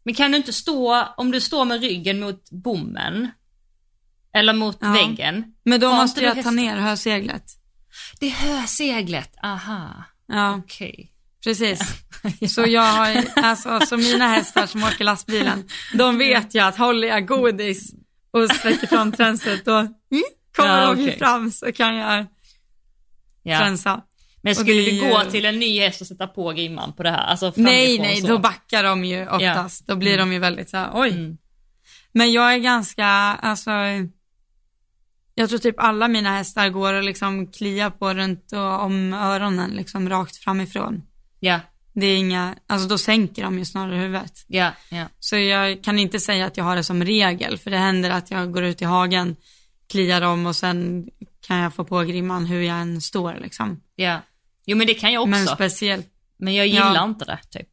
Men kan du inte stå, om du står med ryggen mot bommen, eller mot Ja. väggen, Men då måste jag ta ner höseglet. det är höseglet, aha, Ja, okej. precis. Så jag har, alltså, så mina hästar som åker lastbilen, de vet ju att håller jag godis och sträcker fram tränset då mm, kommer Ja, de okej. fram så kan jag Ja. tränsa. Men skulle du gå ju- till en ny häst och sätta på grimman på det här? Alltså Nej, nej, så. då backar de ju oftast. Då blir de ju väldigt så här, oj. Mm. Men jag är ganska, alltså, jag tror typ alla mina hästar går och liksom kliar på runt och om öronen liksom rakt framifrån. Ja, Det är inga, alltså då sänker de ju snarare huvudet. ja, ja. Så jag kan inte säga att jag har det som regel, för det händer att jag går ut i hagen, kliar dem och sen kan jag få på grimman hur jag än står liksom. ja. Jo men det kan jag också. Men Men, speciellt, jag gillar Ja. inte det typ.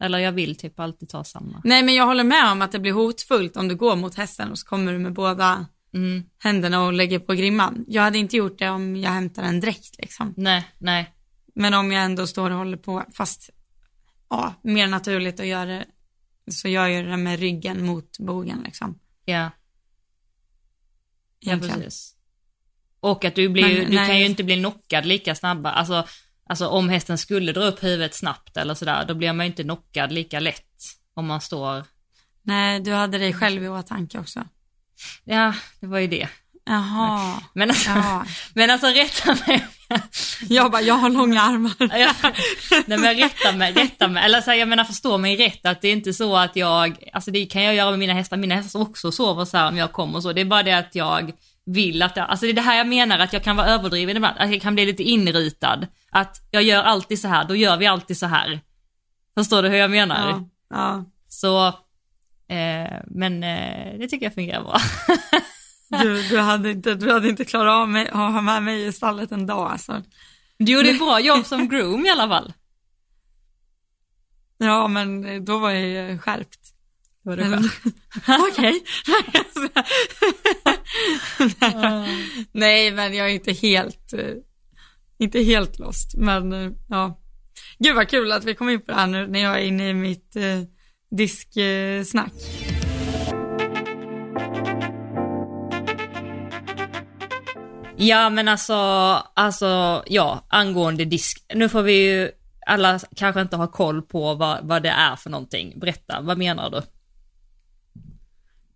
Eller jag vill typ alltid ta samma. nej men jag håller med om att det blir hotfullt om du går mot hästen och så kommer du med båda Mm. händerna och lägger på grimman. Jag hade inte gjort det om jag hämtar en dräkt liksom. Nej, nej. Men om jag ändå står och håller på, fast ja, mer naturligt att göra det, så jag gör det med ryggen mot bogen liksom. Ja, ja precis. Och att du blir Men, du nej. kan ju inte bli knockad lika snabba. Alltså, alltså om hästen skulle dra upp huvudet snabbt eller sådär, då blir man ju inte knockad lika lätt. Om man står, Nej, du hade dig själv i åtanke också. ja det var ju det. Jaha, Men alltså, ja. men alltså rätta mig. Jag bara, jag har långa armar. Ja, nej men rätta mig, rätta mig. Eller så här, jag menar förstå mig rätt att det är inte så att jag, alltså det kan jag göra med mina hästar, mina hästar också sover så här om jag kommer och så. Det är bara det att jag vill att, jag, alltså det är det här jag menar att jag kan vara överdriven ibland, att jag kan bli lite inritad. Att jag gör alltid så här, då gör vi alltid så här. Förstår du hur jag menar? Ja, ja. Så, eh, men eh, det tycker jag fungerar bra. Du, du, hade inte, du hade inte klarat av mig, att ha med mig i stallet en dag alltså. Du gjorde ett bra jobb som groom i alla fall. Ja, men då var jag ju skärpt. Var Eller- Okej. Nej, men jag är inte helt, eh, inte helt lost. Men eh, ja, gud vad kul att vi kom in på det här nu när jag är inne i mitt eh, disksnack. Ja men alltså, alltså ja, angående disk. Nu får vi ju, alla kanske inte har koll på vad, vad det är för någonting. Berätta, vad menar du?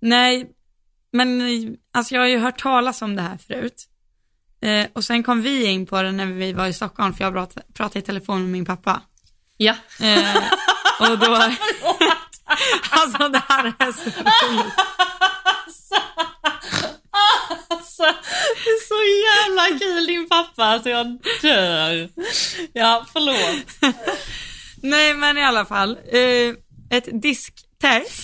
Nej, men alltså jag har ju hört talas om det här förut. Eh, och sen kom vi in på det när vi var i Stockholm, för jag pratade, pratade i telefon med min pappa. Ja. Eh, och då... alltså det här är så roligt. Alltså, det är så jävla kul din pappa, alltså jag dör. Ja, förlåt. Nej men i alla fall, eh, ett disktest.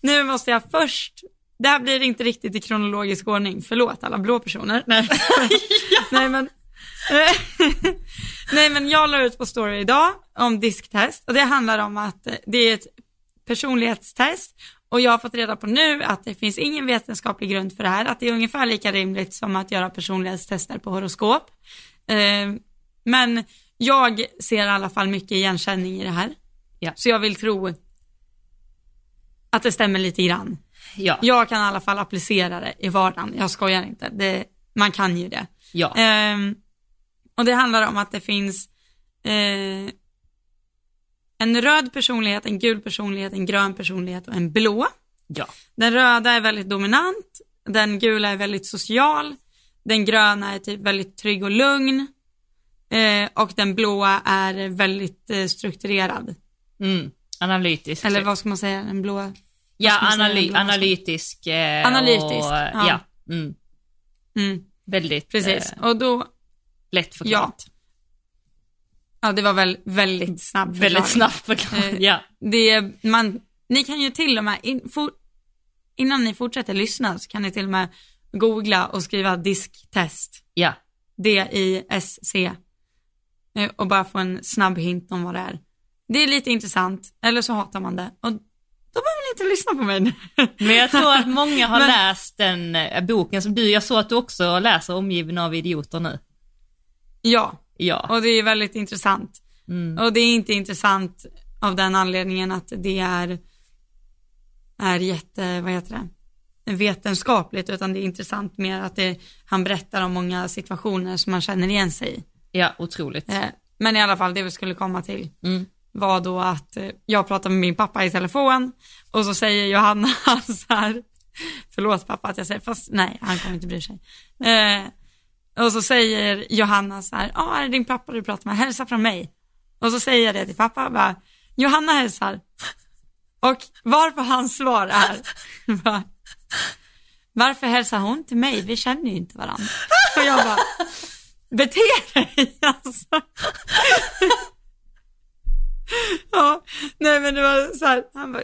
Nu måste jag först, det här blir inte riktigt i kronologisk ordning, förlåt alla blå personer. Nej, Nej men, eh, nej men jag la ut på story idag om disktest och det handlar om att eh, det är ett personlighetstest och jag har fått reda på nu att det finns ingen vetenskaplig grund för det här, att det är ungefär lika rimligt som att göra personlighetstester på horoskop. Eh, men jag ser i alla fall mycket igenkänning i det här. Ja. Så jag vill tro att det stämmer lite grann. Ja, Jag kan i alla fall applicera det i vardagen, jag skojar inte. Det, man kan ju det. ja, Ehm, och det handlar om att det finns eh, en röd personlighet, en gul personlighet, en grön personlighet och en blå. ja, Den röda är väldigt dominant, den gula är väldigt social, den gröna är typ väldigt trygg och lugn eh, och den blåa är väldigt eh, strukturerad. mm. Analytisk. Eller typ. vad ska man säga, den blåa? ja, analy, blåa? analytisk. Eh, Analytisk, Och, ja. ja. Mm. Mm, Väldigt precis, eh, och då, lätt förklarat. ja det var väl väldigt snabb Väldigt förklaring. snabbt förklarat, Eh, ja. Det man, ni kan ju till och med, in, for, innan ni fortsätter lyssna så kan ni till och med googla och skriva disktest. Ja, D-I-S-C. Och bara få en snabb hint om vad det är. Det är lite intressant, eller så hatar man det. Och då behöver ni inte lyssna på mig. men jag tror att många har Men- läst den eh, boken som du, jag såg att du också läser Omgiven av idioter nu. ja, Ja. och det är väldigt intressant. Mm. Och det är inte intressant av den anledningen att det är, är jätte, vad heter det, vetenskapligt, utan det är intressant mer att det, han berättar om många situationer som man känner igen sig i. Ja, otroligt. Eh, Men i alla fall, det vi skulle komma till Mm. var då att eh, jag pratar med min pappa i telefon och så säger Johanna så här, förlåt pappa att jag säger, fast nej, han kommer inte bry sig. Eh, och så säger Johanna så här, ja, är det din pappa du pratar med, hälsa från mig. Och så säger jag det till pappa, bara, Johanna hälsar. Och varpå hans svar är, bara, varför hälsar hon till mig, vi känner ju inte varandra. Och jag bara, bete dig alltså. Ja, nej men det var så här, han bara,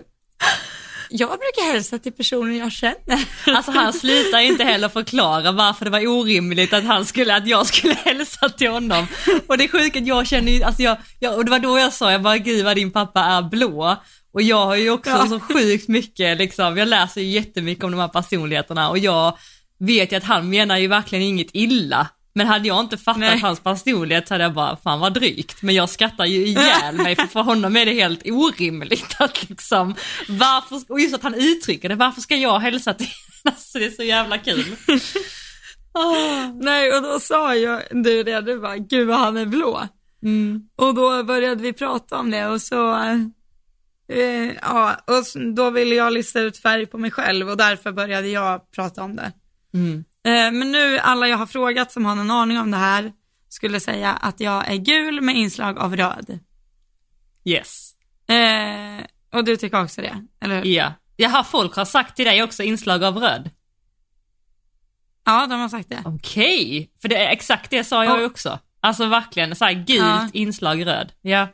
jag brukar hälsa till personer jag känner. Alltså han slutar inte heller förklara varför det var orimligt att han skulle, att jag skulle hälsa till honom. Och det är sjukt att jag känner ju, alltså jag, jag, och det var då jag sa, jag bara gud vad din pappa är blå. Och jag har ju också Ja. så sjukt mycket liksom, jag läser ju jättemycket om de här personligheterna och jag vet ju att han menar ju verkligen inget illa. Men hade jag inte fattat Nej. hans personlighet så hade jag bara, fan vad drygt. Men jag skrattar ju ihjäl mig för för honom är det helt orimligt att liksom, varför, och just att han uttrycker det, varför ska jag hälsa till Alltså det är så jävla kul. Nej, och då sa jag, du det, du bara, gud vad han är blå. Mm. Och då började vi prata om det och så, eh, ja, och då ville jag lista ut färg på mig själv och därför började jag prata om det. Mm. Eh, men nu, alla jag har frågat som har någon aning om det här, skulle säga att jag är gul med inslag av röd. Yes. Eh, och du tycker också det, eller hur? Ja. Jaha, folk har sagt till dig också inslag av röd. Ja, de har sagt det. Okej, för det är exakt det sa jag Och- också. Alltså verkligen så här gult Ja. inslag röd. Ja.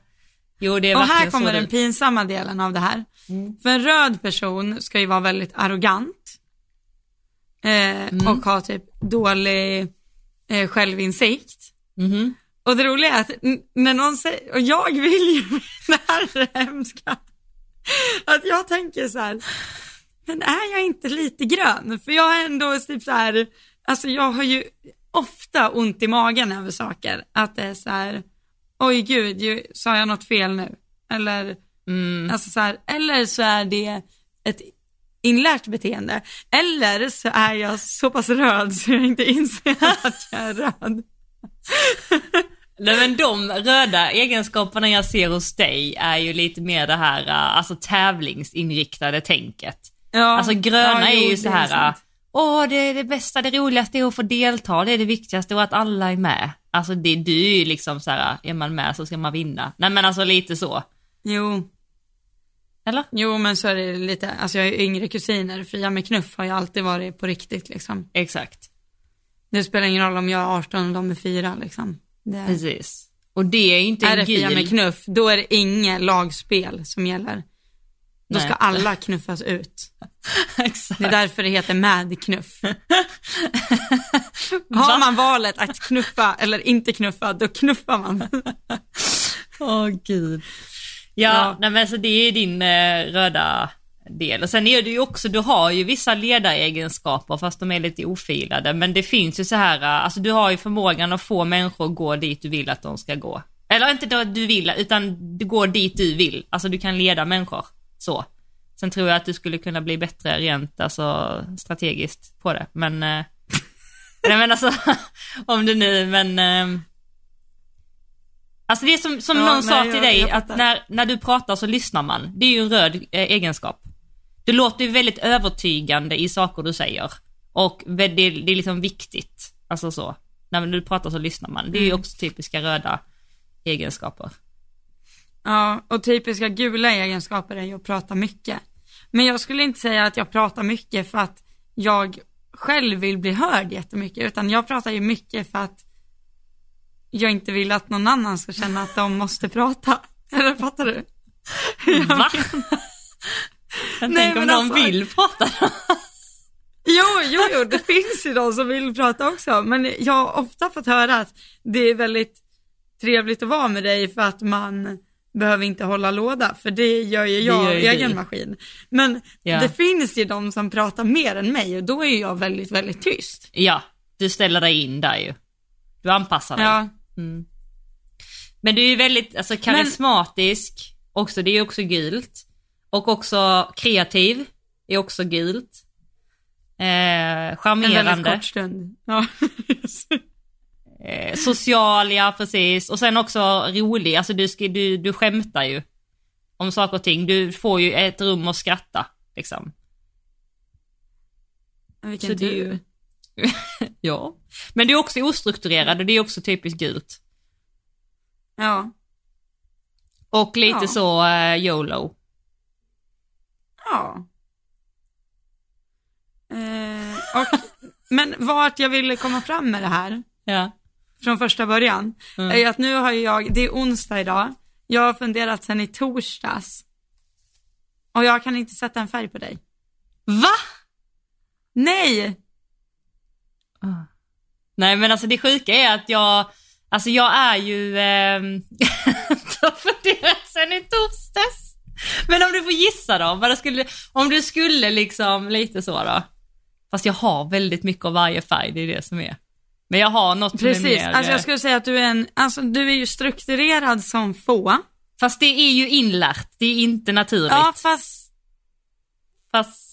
Jo det är Och här kommer den pinsamma delen av det här. Mm. För en röd person ska ju vara väldigt arrogant eh, Mm. och ha typ dålig eh, självinsikt. Mhm. Och det roliga är att när någon säger, och jag vill ju, det här är det hemska, att jag tänker så här, men är jag inte lite grön? För jag har ändå typ så här, alltså jag har ju ofta ont i magen över saker, att det är så här, oj gud, ju, sa jag något fel nu? Eller, Mm. alltså så här, eller så är det ett inlärt beteende, eller så är jag så pass röd så jag inte inser att jag är röd. Nej men de röda egenskaperna jag ser hos dig är ju lite mer det här, uh, alltså tävlingsinriktade tänket. Ja, Alltså gröna ja, är jo, ju det så här, sant. åh det är det bästa, det roligaste är att få delta, det är det viktigaste och att alla är med. Alltså det, du är ju liksom så här, är man med så ska man vinna. Nej men alltså lite så. Jo, Eller? jo men så är det lite, alltså jag har ju yngre kusiner, Fria med knuff har ju alltid varit på riktigt liksom. Exakt. Det spelar ingen roll om jag är 18 och de är 4 liksom. Det, Precis. Och det är inte är en det Fria med gil. knuff, då är det inget lagspel som gäller. Då ska Nej. alla knuffas ut. Exakt. Det är därför det heter med knuff. Har man valet att knuffa eller inte knuffa, då knuffar man. Åh gud. Ja, Ja. nej men så det är din eh, röda del. Och sen är det ju också, du har ju vissa ledaregenskaper fast de är lite ofilade. Men det finns ju så här, eh, alltså du har ju förmågan att få människor att gå dit du vill att de ska gå. Eller inte då du vill, utan du går dit du vill. Alltså du kan leda människor. Så. Sen tror jag att du skulle kunna bli bättre rent alltså, strategiskt på det. Men, eh, nej men alltså, om du nu, men eh, Alltså det är som, som Ja, någon nej, sa till jag- dig, jag att när, när du pratar så lyssnar man. Det är ju en röd eh, egenskap. Du låter ju väldigt övertygande i saker du säger. Och det, det är liksom viktigt. Alltså så. När du pratar så lyssnar man. Det är ju Mm. också typiska röda egenskaper. Ja, och typiska gula egenskaper är ju att prata mycket. Men jag skulle inte säga att jag pratar mycket för att jag själv vill bli hörd jättemycket, utan jag pratar ju mycket för att jag inte vill att någon annan ska känna att de måste prata. Eller fattar du? Va? Men Nej, tänk om men någon alltså- vill prata då? Jo, jo, jo, det finns ju de som vill prata också, men jag har ofta fått höra att det är väldigt trevligt att vara med dig för att man behöver inte hålla låda, för det gör ju jag gör ju egen du. maskin. Men Ja. det finns ju de som pratar mer än mig och då är jag väldigt, väldigt tyst. Ja, du ställer dig in där ju. Du anpassar dig. Ja, Men du är ju väldigt alltså, karismatisk, också, det är ju också gult. Och också kreativ, är också gult. Eh, en väldigt charmerande, kort stund. Ja. eh, social, ja precis. Och sen också rolig, alltså du, du, du skämtar ju om saker och ting. Du får ju ett rum att skratta, liksom. Vilken Så ju... ja. Men du är också ostrukturerad och det är också typiskt gult. Ja. Och lite Ja. så eh, YOLO. Ja. Eh, och, men vart jag ville komma fram med det här, Ja. från första början, Mm. är att nu har jag, det är onsdag idag, jag har funderat sedan i torsdags. Och jag kan inte sätta en färg på dig. Va? Nej! Nej men alltså det sjuka är att jag, alltså jag är ju, ehm, jag har funderat sen i torsdags. Men om du får gissa då, vad skulle, om du skulle liksom lite så då. Fast jag har väldigt mycket av varje färg, det är det som är. Men jag har något som är Precis, mer, alltså eh, jag skulle säga att du är en, alltså du är ju strukturerad som få. fast det är ju inlärt, det är inte naturligt. Ja, fast, Fast,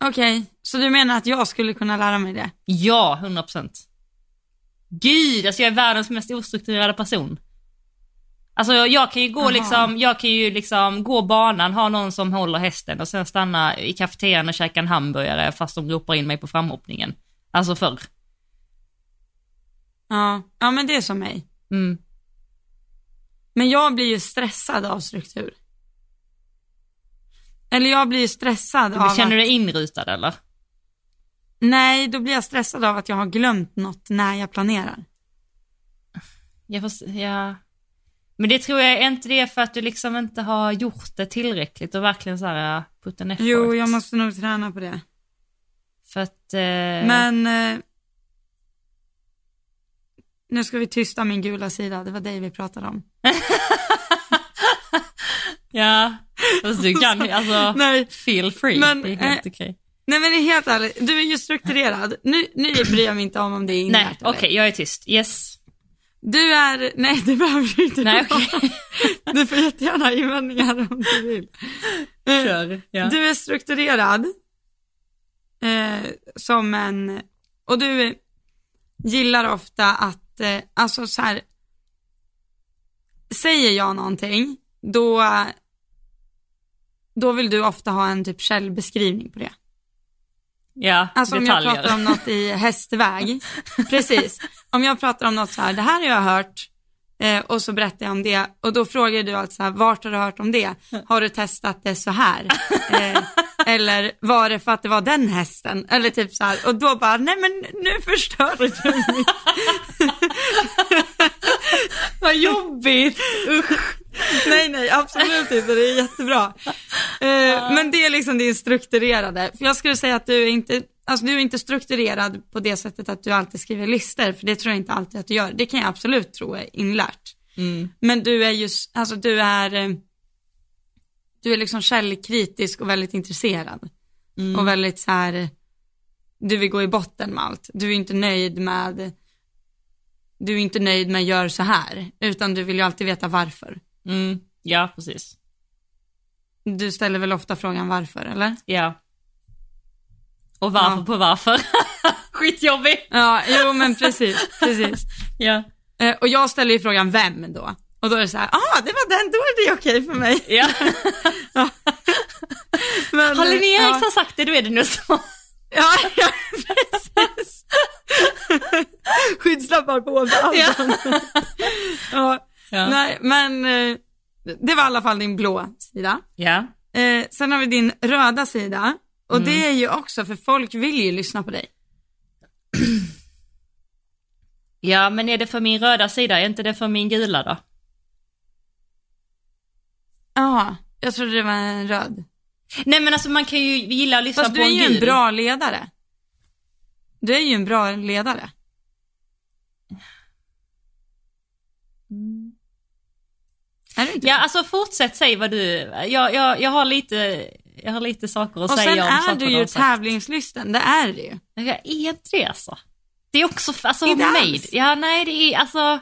okej, så du menar att jag skulle kunna lära mig det? ja, 100 procent. Gud, alltså jag är världens mest ostrukturerade person. Alltså jag kan ju gå Jaha. liksom, jag kan ju liksom gå banan, ha någon som håller hästen och sen stanna i kafeterian och käka en hamburgare fast de ropar in mig på framhoppningen. Alltså förr. Ja, ja men det är som mig. Mm. Men jag blir ju stressad av struktur. Eller jag blir stressad Du av känner att, dig inrutad eller? nej då blir jag stressad av att jag har glömt något när jag planerar. Jag får, ja. Men det tror jag, är inte det för att du liksom inte har gjort det tillräckligt och verkligen så här put an effort? Jo, jag måste nog träna på det. För att... Eh... Men eh, nu ska vi tysta min gula sida, det var dig vi pratade om. Ja, fast du kan ju, alltså, Nej, feel free. Men, det är helt eh, okej. nej men helt ärligt, du är ju strukturerad. Nu, nu bryr jag mig inte om om det är inlärt Nej, okej, jag är tyst. Yes. Du är, nej det behöver du inte Nej, okej. Du får jättegärna ha invändningar om du vill. Eh, Kör. Ja. Du är strukturerad eh, som en, och du gillar ofta att, eh, alltså så här, säger jag någonting, då, då vill du ofta ha en typ källbeskrivning på det. ja, Alltså detaljer. om jag pratar om något i hästväg, precis. Om jag pratar om något så här, det här har jag hört eh, och så berättar jag om det och då frågar du alltså så här, vart har du hört om det? Har du testat det så här? Eh, eller var det för att det var den hästen? Eller typ så här, och då bara, nej men nu förstör du mitt. Vad jobbigt. nej nej, absolut inte, det är jättebra. Eh, men det är liksom din strukturerade, för jag skulle säga att du är inte, alltså du är inte strukturerad på det sättet att du alltid skriver listor, för det tror jag inte alltid att du gör. Det kan jag absolut tro är inlärt. Mm. Men du är just, alltså du är, eh, du är liksom källkritisk och väldigt intresserad. Mm. Och väldigt så här, du vill gå i botten med allt. Du är inte nöjd med, du är inte nöjd med gör så här, utan du vill ju alltid veta varför. Mm. Ja, precis. Du ställer väl ofta frågan varför, eller? Ja. Och varför Ja. på varför? Skitjobbigt. Ja, jo men precis, precis. Ja. Eh, och jag ställer ju frågan vem då? Och då är det så här, ah det var den, då är det okej för mig. ja. Men, Har Linnea ja. Eriksson sagt det, då är det nu så. Ja, ja precis. Skygglappar på överallt. Ja. ja. Ja. Nej, men eh, det var i alla fall din blå sida. Ja. Eh, sen har vi din röda sida. Och det är ju också, för folk vill ju lyssna på dig. Ja, men är det för min röda sida, är inte det för min gula då? Ja, jag trodde det var en röd. Nej men alltså man kan ju gilla att lyssna Fast på du är en ju en bra ledare. Du är ju en bra ledare. Är du inte? Ja alltså fortsätt säg vad du, jag, jag, jag har lite, jag har lite saker att Och säga sen om är saker du du ju har sagt. tävlingslysten, det är du ju. Jag är inte det alltså. Det är också, alltså Inte made. alls. Ja nej det är alltså,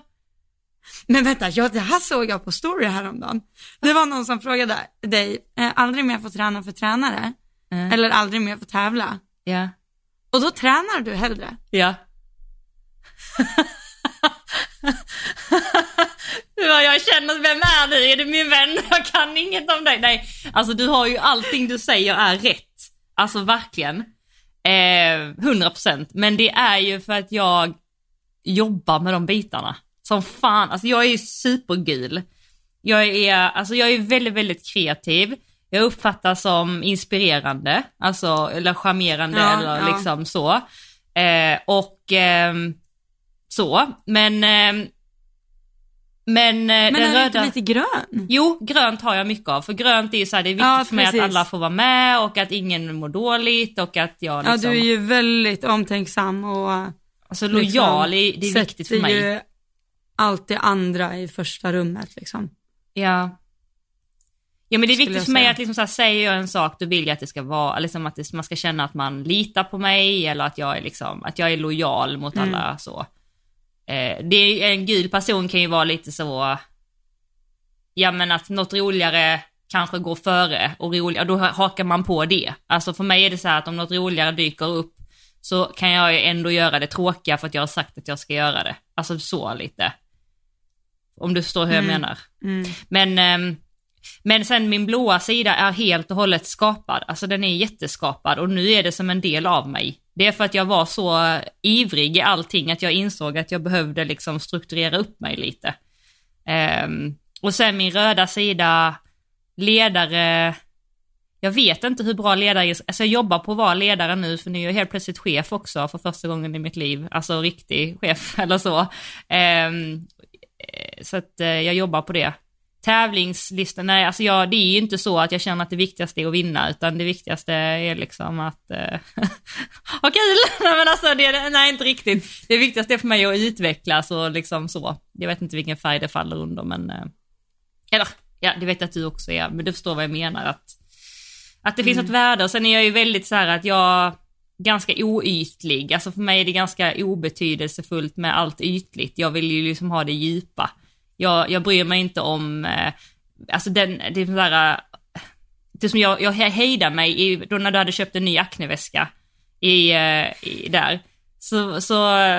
Men vänta, ja, det här såg jag på story häromdagen. Det var någon som frågade dig, eh, aldrig mer få träna för tränare? Mm. Eller aldrig mer få tävla? ja. Och då tränar du hellre. Ja. Ja, jag känner, vem är du? Är du min vän? Jag kan inget om dig. Nej, alltså du har ju allting du säger är rätt. Alltså verkligen. Eh, 100%. Men det är ju för att jag jobbar med de bitarna. Som fan, alltså jag är ju supergul. Jag är, alltså jag är väldigt, väldigt kreativ. Jag uppfattas som inspirerande, alltså eller charmerande Ja, eller ja. liksom så. Eh, och ehm, så, men ehm, men, eh, Men den är röda... inte lite grön? Jo, grönt har jag mycket av. För grönt är ju så här, det är viktigt Ja, för mig att alla får vara med och att ingen mår dåligt och att jag Ja, liksom... du är ju väldigt omtänksam och alltså lojal, är, det är sätter viktigt för mig. ju allt det andra i första rummet liksom. Ja. Ja men det är viktigt för mig att liksom så här, säger jag en sak då vill jag att det ska vara, liksom att det, man ska känna att man litar på mig eller att jag är liksom, att jag är lojal mot Mm. alla så. Eh, det är, en gul person kan ju vara lite så, ja men att något roligare kanske går före och roligare, då hakar man på det. Alltså för mig är det så här att om något roligare dyker upp så kan jag ju ändå göra det tråkiga för att jag har sagt att jag ska göra det. Alltså så lite. Om du förstår hur jag Mm. menar. Mm. Men, ehm, men sen min blåa sida är helt och hållet skapad, alltså den är jätteskapad och nu är det som en del av mig. Det är för att jag var så ivrig i allting att jag insåg att jag behövde liksom strukturera upp mig lite. Um, och sen min röda sida, ledare, jag vet inte hur bra ledare är, alltså jag jobbar på att vara ledare nu för nu är jag helt plötsligt chef också för första gången i mitt liv, alltså riktig chef eller så. Um, så att eh, jag jobbar på det. Tävlingslistan, nej alltså jag, det är ju inte så att jag känner att det viktigaste är att vinna utan det viktigaste är liksom att eh, ha kul. nej men alltså det, nej inte riktigt. Det viktigaste är för mig att utvecklas och liksom så. Jag vet inte vilken färg det faller under men, eh, eller ja det vet jag att du också är, men du förstår vad jag menar att, att det finns ett värde och sen är jag ju väldigt så här att jag ganska oytlig, alltså för mig är det ganska obetydelsefullt med allt ytligt. Jag vill ju liksom ha det djupa. Jag, jag bryr mig inte om, eh, alltså den, det är sådär, eh, det som jag, jag hejdar mig i, då när du hade köpt en ny Acne-väska i, eh, i, där, så, så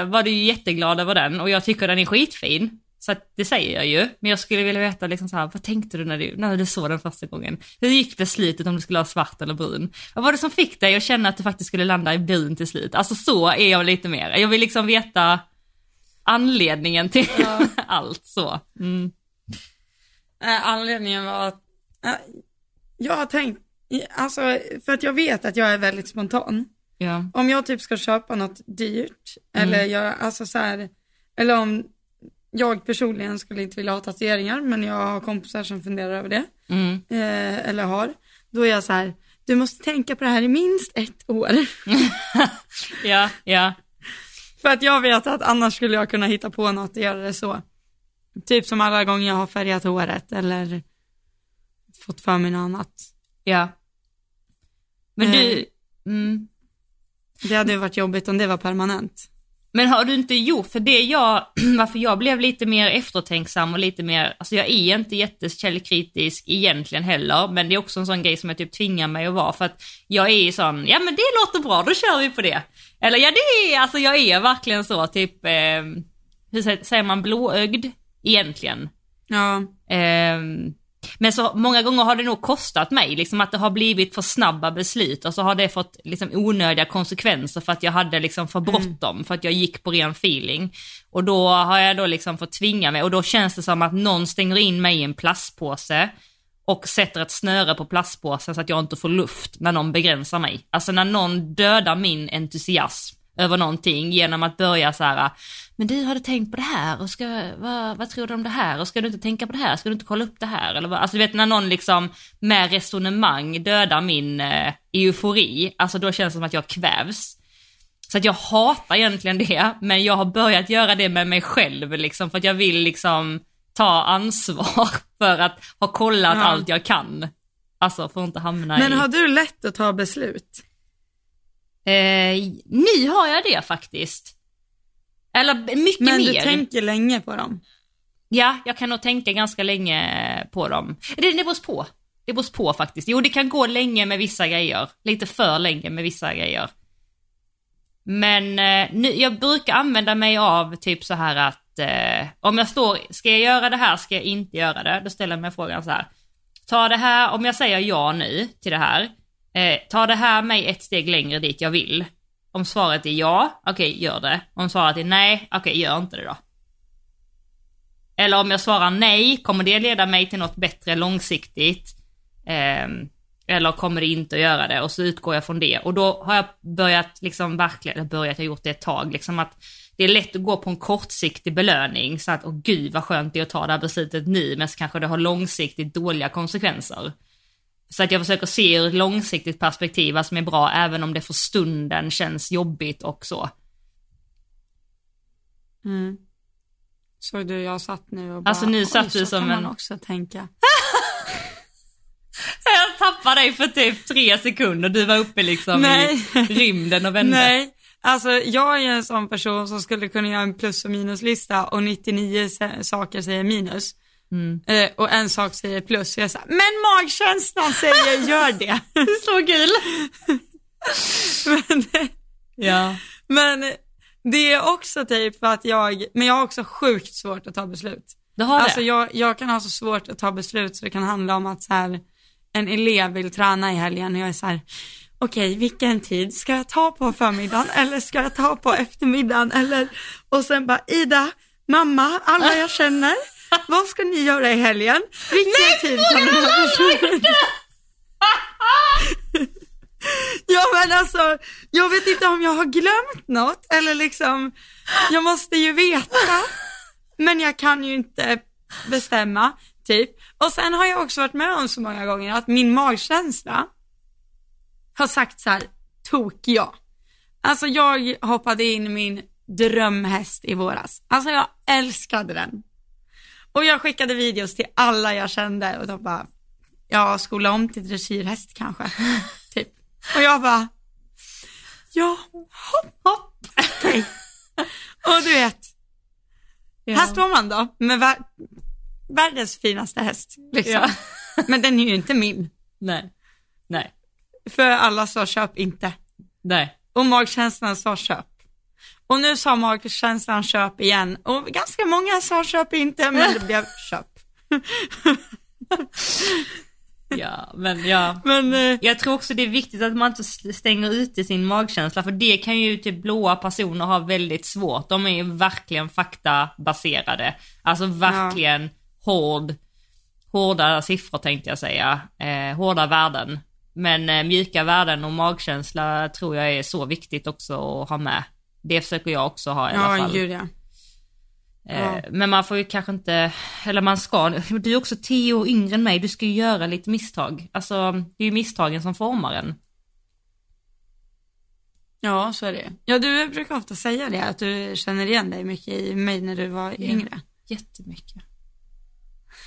var du ju jätteglad över den och jag tycker den är skitfin. Så att det säger jag ju, men jag skulle vilja veta liksom så här, vad tänkte du när du, när du såg den första gången? Hur gick beslutet om du skulle ha svart eller brun? Vad var det som fick dig att känna att du faktiskt skulle landa i brun till slut? Alltså så är jag lite mer. Jag vill liksom veta anledningen till allt så. Mm. Anledningen var att jag har tänkt, alltså för att jag vet att jag är väldigt spontan. Ja. Om jag typ ska köpa något dyrt, Mm. eller jag, alltså så här, eller om jag personligen skulle inte vilja ha tatueringar, men jag har kompisar som funderar över det, Mm. eh, eller har, då är jag så här, du måste tänka på det här i minst ett år. Ja, ja. För att jag vet att annars skulle jag kunna hitta på något och göra det så. Typ som alla gånger jag har färgat håret eller fått för mig något annat. Ja. Men Eh. du, mm. Det hade ju varit jobbigt om det var permanent. Men har du inte gjort, för det jag, varför jag blev lite mer eftertänksam och lite mer, alltså jag är inte jättekällkritisk egentligen heller, men det är också en sån grej som jag typ tvingar mig att vara för att jag är sån, ja men det låter bra, då kör vi på det. Eller ja det är, alltså jag är verkligen så typ, eh, hur sä- säger man, blåögd egentligen. Ja, Ehm, men så många gånger har det nog kostat mig, liksom att det har blivit för snabba beslut och så har det fått liksom onödiga konsekvenser för att jag hade liksom för bråttom, för att jag gick på ren feeling. Och då har jag då liksom fått tvinga mig och då känns det som att någon stänger in mig i en plastpåse och sätter ett snöre på plastpåsen så att jag inte får luft när någon begränsar mig. Alltså när någon dödar min entusiasm, över någonting genom att börja så här, men du har du tänkt på det här och ska, vad, vad tror du om det här och ska du inte tänka på det här, ska du inte kolla upp det här eller vad, alltså du vet när någon liksom med resonemang dödar min eh, eufori, alltså då känns det som att jag kvävs. Så att jag hatar egentligen det, men jag har börjat göra det med mig själv liksom för att jag vill liksom ta ansvar för att ha kollat Ja. allt jag kan. Alltså för att inte hamna Men i... har du lätt att ta beslut? Eh, nu har jag det faktiskt. Eller mycket Men mer. du tänker länge på dem? Ja, jag kan nog tänka ganska länge på dem. Det, det beror på. Det beror på faktiskt. Jo, det kan gå länge med vissa grejer. Lite för länge med vissa grejer. Men eh, nu, jag brukar använda mig av typ så här att eh, om jag står, ska jag göra det här, ska jag inte göra det? Då ställer jag mig frågan så här. Ta det här, om jag säger ja nu till det här, eh, tar det här mig ett steg längre dit jag vill? Om svaret är ja, okej gör det. Om svaret är nej, okej gör inte det då. Eller om jag svarar nej, kommer det leda mig till något bättre långsiktigt? Eh, eller kommer det inte att göra det? Och så utgår jag från det. Och då har jag börjat liksom verkligen, eller börjat, jag har gjort det ett tag, liksom att det är lätt att gå på en kortsiktig belöning. Så att, åh gud vad skönt det är att ta det här beslutet nu, men så kanske det har långsiktigt dåliga konsekvenser. Så att jag försöker se ur ett långsiktigt perspektiv vad som är bra, även om det för stunden känns jobbigt och så. Mm. Såg du, jag satt nu och bara, Alltså, nu satt du så som kan en- man också tänka. Jag tappade dig för typ tre sekunder, du var uppe liksom Nej. i rymden och vände. Nej, alltså jag är en sån person som skulle kunna göra en plus och minuslista och 99 sa- saker säger minus. Mm. Eh, och en sak säger plus. Så jag säger, men magkänslan säger gör det. Så kul! men, Ja. men det är också typ för att jag, men jag har också sjukt svårt att ta beslut. Du har Alltså det? jag, jag kan ha så svårt att ta beslut så det kan handla om att så här, en elev vill träna i helgen och jag är så här, okej vilken tid ska jag ta på förmiddagen eller ska jag ta på eftermiddagen eller, och sen bara Ida, mamma, alla jag känner, vad ska ni göra i helgen? Vilken tid kan den här personen Ja men alltså, jag vet inte om jag har glömt något eller liksom, jag måste ju veta. Men jag kan ju inte bestämma, typ. Och sen har jag också varit med om så många gånger att min magkänsla har sagt så här, tok ja. Alltså jag hoppade in min drömhäst i våras. Alltså jag älskade den. Och jag skickade videos till alla jag kände och de bara, ja skola om till dressyrhäst kanske. typ. Och jag bara, ja, hopp, hopp, okej. Och du vet, här står man då med vär- världens finaste häst. Liksom. Ja. Men den är ju inte min. Nej. Nej. För alla sa köp inte. Nej. Och magkänslan sa köp. Och nu sa magkänslan köp igen. Och ganska många sa köp inte, men det blev köp. Ja, men ja. Men eh, Jag tror också det är viktigt att man inte stänger ute sin magkänsla, för det kan ju typ blåa personer ha väldigt svårt. De är ju verkligen faktabaserade. Alltså verkligen hård, hårda siffror tänkte jag säga. Eh, hårda värden. Men eh, mjuka värden och magkänsla tror jag är så viktigt också att ha med. Det försöker jag också ha i alla ja, fall. gud ja. Eh, Ja. Men man får ju kanske inte, eller man ska, du är också tio år yngre än mig, du ska ju göra lite misstag. Alltså, det är ju misstagen som formar en. Ja, så är det. Ja, du brukar ofta säga det, att du känner igen dig mycket i mig när du var yngre. Jättemycket.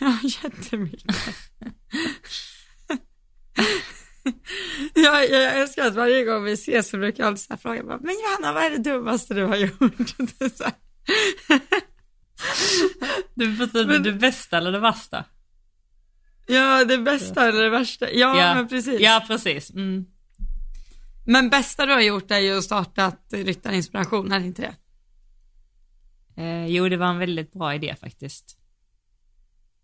Ja, jättemycket. ja, jag älskar att varje gång vi ses så brukar jag alltid så här fråga, bara, men Johanna, vad är det dummaste du har gjort? Du betyder Men- det bästa eller det värsta? ja, det bästa eller det värsta. Ja, men precis. Ja, precis. Mm. Men bästa du har gjort är ju att starta Ryttarinspiration, är det inte det? Eh, jo, det var en väldigt bra idé faktiskt.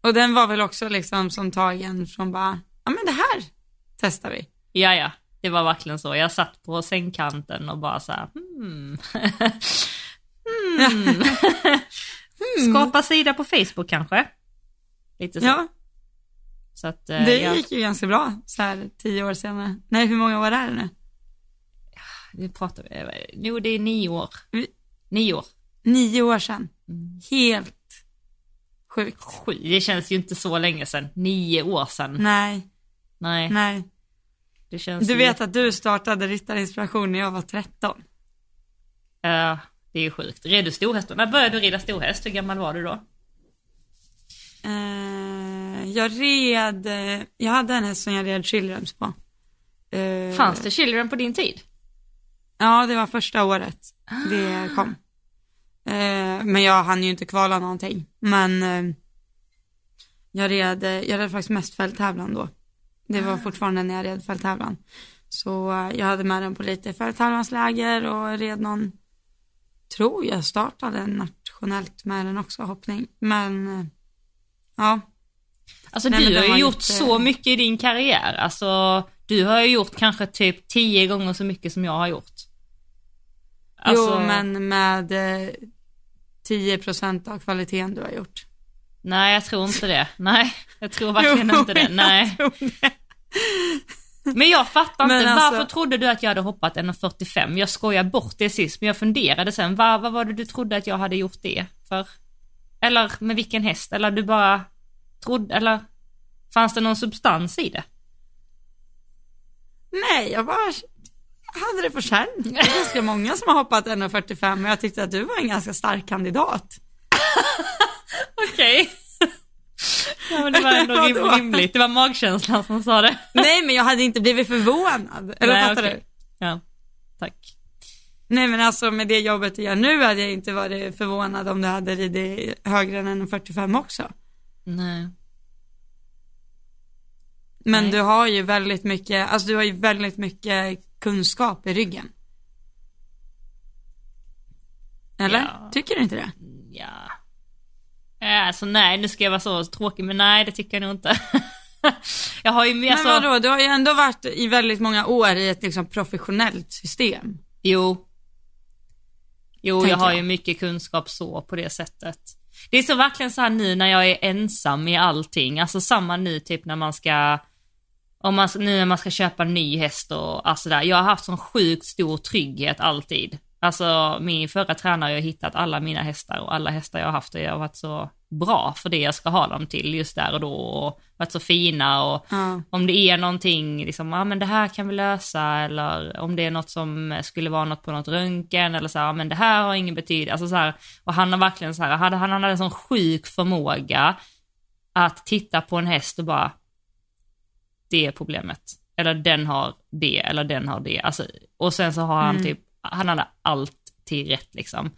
Och den var väl också liksom som tagen från bara, ja men det här testar vi. Ja, ja, det var verkligen så. Jag satt på sängkanten och bara så här, hmm. hmm. Skapa sida på Facebook kanske? Lite så. Ja, så att, eh, det ja. gick ju ganska bra så här tio år senare. Nej, hur många år är det nu? vi pratar vi, jo det är nio år. Nio år. Nio år sedan. Mm. Helt sjukt. Sju, det känns ju inte så länge sedan. Nio år sedan. Nej, Nej, nej. Det känns Du vet att du startade Ryttarinspiration när jag var 13. Ja, det är ju sjukt. Red du storhäst? När började du rida storhäst? Hur gammal var du då? Eh, jag red, eh, jag hade en häst som jag red childrens på. Eh, Fanns det children på din tid? Ja, det var första året det kom. Eh, men jag hann ju inte kvala någonting. Men jag, red, jag red faktiskt mest fälttävlan då. Det var fortfarande när jag red fälttävlan. Så eh, jag hade med den på lite fälttävlansläger och red någon, tror jag startade nationellt med den också, hoppning. Men eh, ja, Alltså Nej, du har ju gjort inte- så mycket i din karriär. Alltså du har ju gjort kanske typ tio gånger så mycket som jag har gjort. Alltså, jo men med eh, 10% av kvaliteten du har gjort. Nej, jag tror inte det. Nej, jag tror verkligen Jo, inte det. Nej. det. Men jag fattar Men inte, alltså- varför trodde du att jag hade hoppat 1,45? Jag skojar bort det sist, men jag funderade sen, vad, vad var det du trodde att jag hade gjort det för? Eller med vilken häst? Eller du bara trodde, eller fanns det någon substans i det? Nej, jag bara hade det på känn. Det är ganska många som har hoppat 1,45 och jag tyckte att du var en ganska stark kandidat. Okej. ja, men det var ändå rim- rimligt. Det var magkänslan som sa det. Nej, men jag hade inte blivit förvånad. Eller Nej, fattar okej. du? Ja, tack. Nej, men alltså med det jobbet jag gör nu hade jag inte varit förvånad om du hade ridit högre än 1,45 också. Nej. Men Nej. du har ju väldigt mycket, alltså du har ju väldigt mycket kunskap i ryggen. Eller? Ja. Tycker du inte det? Ja. Ja, Alltså nej, nu ska jag vara så tråkig, men nej det tycker jag nog inte. jag har ju mer Men så... vadå, du har ju ändå varit i väldigt många år i ett liksom professionellt system. Jo. Jo, Tänker jag har jag. ju mycket kunskap så på det sättet. Det är så verkligen så här nu när jag är ensam i allting, alltså samma nu typ när man ska, om man, nu när man ska köpa en ny häst och alltså där. Jag har haft sån sjukt stor trygghet alltid. Alltså min förra tränare har ju hittat alla mina hästar och alla hästar jag har haft och jag har varit så bra för det jag ska ha dem till just där och då och varit så fina och Ja. om det är någonting, liksom, ja men det här kan vi lösa eller om det är något som skulle vara något på något röntgen eller så här, ja men det här har ingen betydelse, alltså så här, och han har verkligen så här, han, han hade en sån sjuk förmåga att titta på en häst och bara, det är problemet, eller den har det, eller den har det, alltså, och sen så har han Mm. typ, han hade alltid rätt liksom.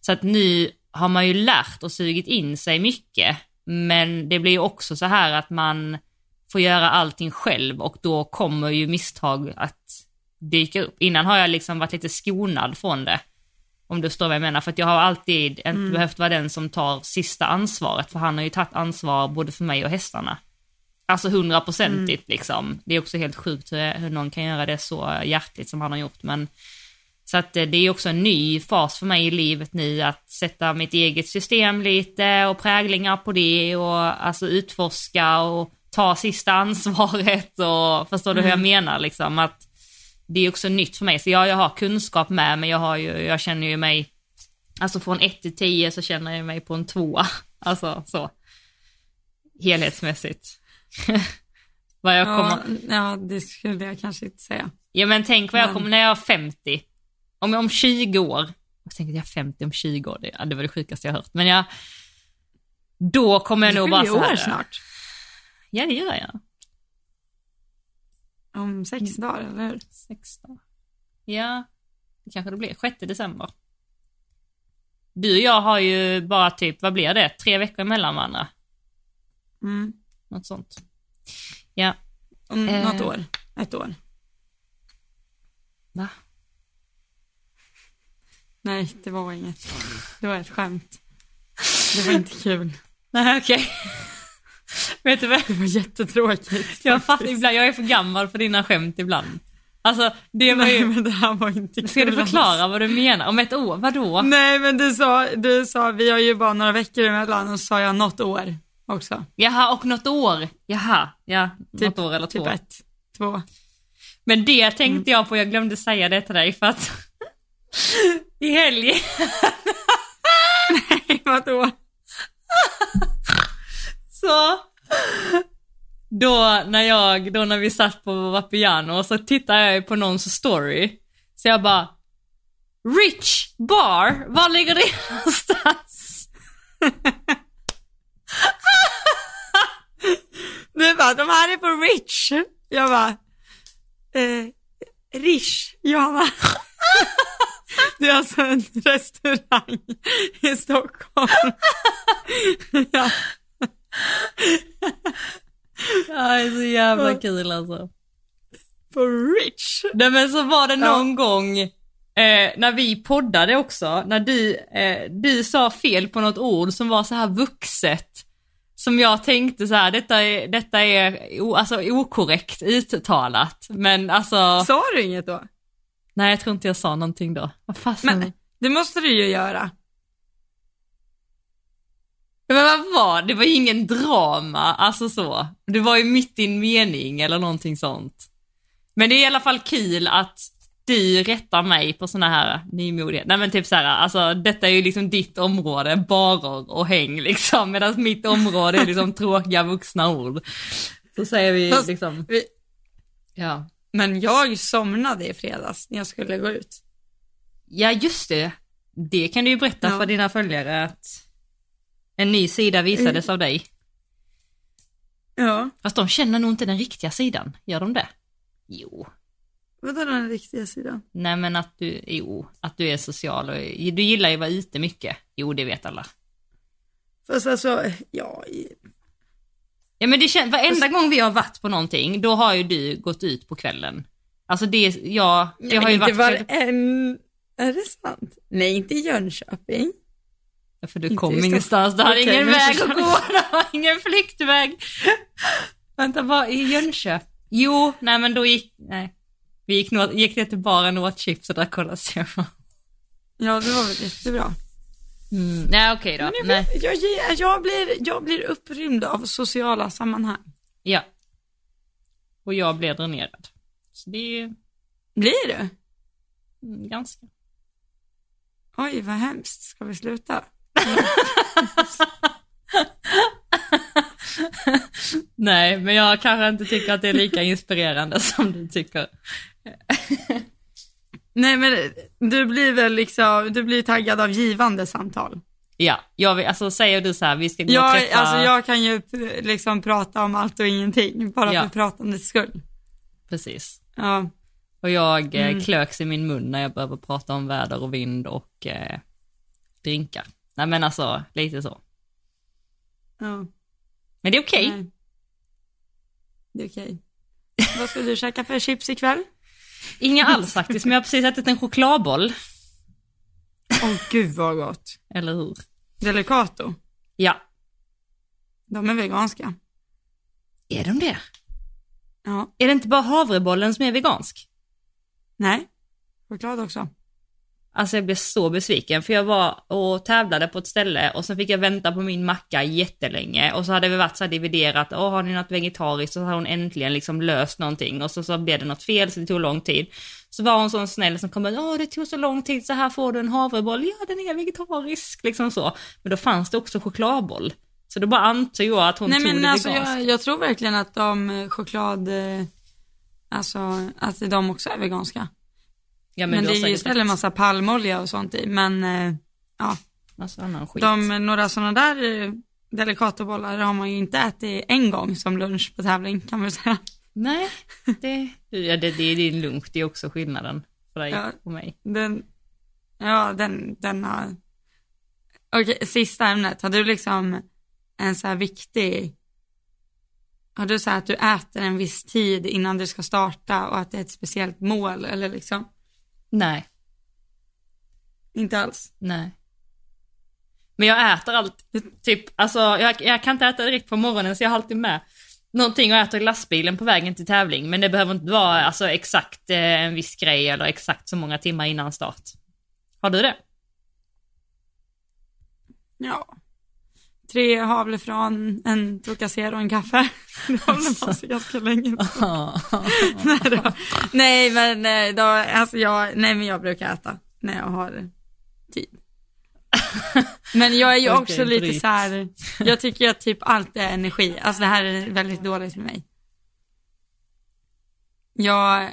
Så att nu har man ju lärt och sugit in sig mycket, men det blir ju också så här att man får göra allting själv och då kommer ju misstag att dyka upp. Innan har jag liksom varit lite skonad från det. Om du förstår vad jag menar, för att jag har alltid inte Mm. behövt vara den som tar sista ansvaret, för han har ju tagit ansvar både för mig och hästarna. Alltså hundraprocentigt liksom. Det är också helt sjukt hur, hur någon kan göra det så hjärtligt som han har gjort, men så att eh, det är också en ny fas för mig i livet nu att sätta mitt eget system lite och präglingar på det och alltså utforska och ta sista ansvaret och förstår du hur jag menar liksom att det är också nytt för mig. Så ja, jag har kunskap med men jag har ju, jag känner ju mig, alltså från 1 till 10 så känner jag mig på en tvåa. Alltså så. Helhetsmässigt. Vad jag kommer, Ja, ja, det skulle jag kanske inte säga. Ja men tänk vad jag kommer när jag är 50. Om, om 20 år. Jag tänker att jag är 50 om 20 år, det, ja, det var det sjukaste jag hört. Men jag, då kommer jag nog bara så här. år snart. Ja det gör jag. Om sex dagar, eller hur? 16. Ja, det kanske det blir. 6 december. Du och jag har ju bara typ, vad blir det? Tre veckor emellan varandra. Mm. Något sånt. Ja. Om Eh. något år. Ett år. Va? Nej, det var inget. Det var ett skämt. Det var inte kul. Nej okej. Vet du vad? Det var jättetråkigt. Jag fattar ibland, jag är för gammal för dina skämt ibland. Alltså det var Nej, ju... men det här var inte kul. Ska du förklara vad du menar? Om ett år? Vadå? Nej, men du sa, du sa, vi har ju bara några veckor emellan och så sa jag något år också. Jaha, och något år? Jaha, ja, något år eller två. Typ ett, två. Men det tänkte jag på, jag glömde säga det till dig för att i helgen Nej, vadå? så då när jag, då när vi satt på Vapiano så tittade jag på någons story. Så jag bara, Rich Bar, var ligger det någonstans? Du bara, de här är på Rich. Jag bara, eh, Rish, Johanna. Det är alltså en restaurang i Stockholm. Ja. Ja, det är så jävla kul alltså. På Rich. Nej men så var det Ja. någon gång eh, när vi poddade också, när du, eh, du sa fel på något ord som var så här vuxet. Som jag tänkte så här, detta är, detta är o, alltså, okorrekt uttalat. Men alltså, Sa du inget då? Nej jag tror inte jag sa någonting då. Vad fasen. Men det måste du ju göra. Men vad var det? var ju ingen drama, alltså så. Det var ju mitt i en mening eller någonting sånt. Men det är i alla fall kul att du rättar mig på såna här nymodighet. Nej men typ så här, alltså detta är ju liksom ditt område, barer och häng liksom. Medan mitt område är liksom tråkiga vuxna ord. Så säger vi Fast- liksom, Vi- ja. Men jag somnade i fredags när jag skulle gå ut. Ja just det. Det kan du ju berätta Ja. för dina följare att en ny sida visades av dig. Ja. Fast de känner nog inte den riktiga sidan, gör de det? Jo. Vadå den riktiga sidan? Nej men att du, jo, att du är social och du gillar ju att vara ute mycket. Jo, det vet alla. Fast alltså, ja, Ja men det känns, varenda gång vi har varit på någonting, då har ju du gått ut på kvällen. Alltså det, jag, Nej, jag har ju varit... var en... Är det sant? Nej, inte i Jönköping. Ja, för du inte kom ingenstans, du hade Okej, ingen väg att gå, det var ingen flyktväg. Vänta, var i Jönköping? Jo, nej men då gick, nej. Vi gick, gick ner till baren och åt chips och drack Cola Zero. Ja, det var väl jättebra. Mm. Nej okej då, Men jag, nej. jag, ger- jag, blir, jag blir upprymd av sociala sammanhang. Ja. Och jag blev dränerad. Så det är Blir du? mm, ganska. Oj, vad hemskt. Ska vi sluta? Nej, men jag kanske inte tycker att det är lika inspirerande som du tycker. Nej, men du blir väl liksom, du blir taggad av givande samtal. Ja, jag vill, alltså säger du så här, vi ska gå och Jag, träffa... alltså, jag kan ju liksom prata om allt och ingenting, bara Ja. för pratandets skull. Precis. Ja, Och jag eh, Mm. klöks i min mun när jag behöver prata om väder och vind och eh, drinkar. Nej men alltså, lite så. ja. Men det är okej. Nej. Det är okej. Vad ska du käka för chips ikväll? Inga alls faktiskt, men jag har precis ätit en chokladboll. Åh gud vad gott. Eller hur? Delicato. Ja. De är veganska. Är de det? Ja. Är det inte bara havrebollen som är vegansk? Nej. Choklad också. Alltså jag blev så besviken för jag var och tävlade på ett ställe och så fick jag vänta på min macka jättelänge och så hade vi varit så här dividerat, åh har ni något vegetariskt? Så har hon äntligen liksom löst någonting och så, så blev det något fel så det tog lång tid. Så var hon sån snäll som kom och åh det tog så lång tid så här får du en havreboll, ja den är vegetarisk, liksom så. Men då fanns det också chokladboll. Så då bara antog jag att hon Nej tog men det alltså jag, jag tror verkligen att de eh, choklad, eh, alltså att de också är veganska. Ja, Men, du det är ju istället massa palmolja och sånt i. Men eh, ja, Massa annan skit. de, några sådana där eh, delicatobollar har man ju inte ätit en gång som lunch på tävling kan man säga. Nej, det, ja, det, det är din lunch, det är också skillnaden för dig Ja. och mig. Den, ja den, den har, okej sista ämnet, har du liksom en så här viktig, har du så här att du äter en viss tid innan du ska starta och att det är ett speciellt mål eller liksom? Nej. Inte alls. Nej. Men jag äter allt, typ, alltså jag, jag kan inte äta direkt på morgonen så jag har alltid med någonting och äter i lastbilen på vägen till tävling. Men det behöver inte vara alltså, exakt eh, en viss grej eller exakt så många timmar innan start. Har du det? Ja. Tre havlefran, en Trocacero och en kaffe. Det håller man sig ganska länge på. nej, då. nej men eh, då, alltså jag, nej men jag brukar äta när jag har tid. Men jag är ju också lite bryt. så här, jag tycker att typ allt är energi. Alltså det här är väldigt dåligt för mig. Jag,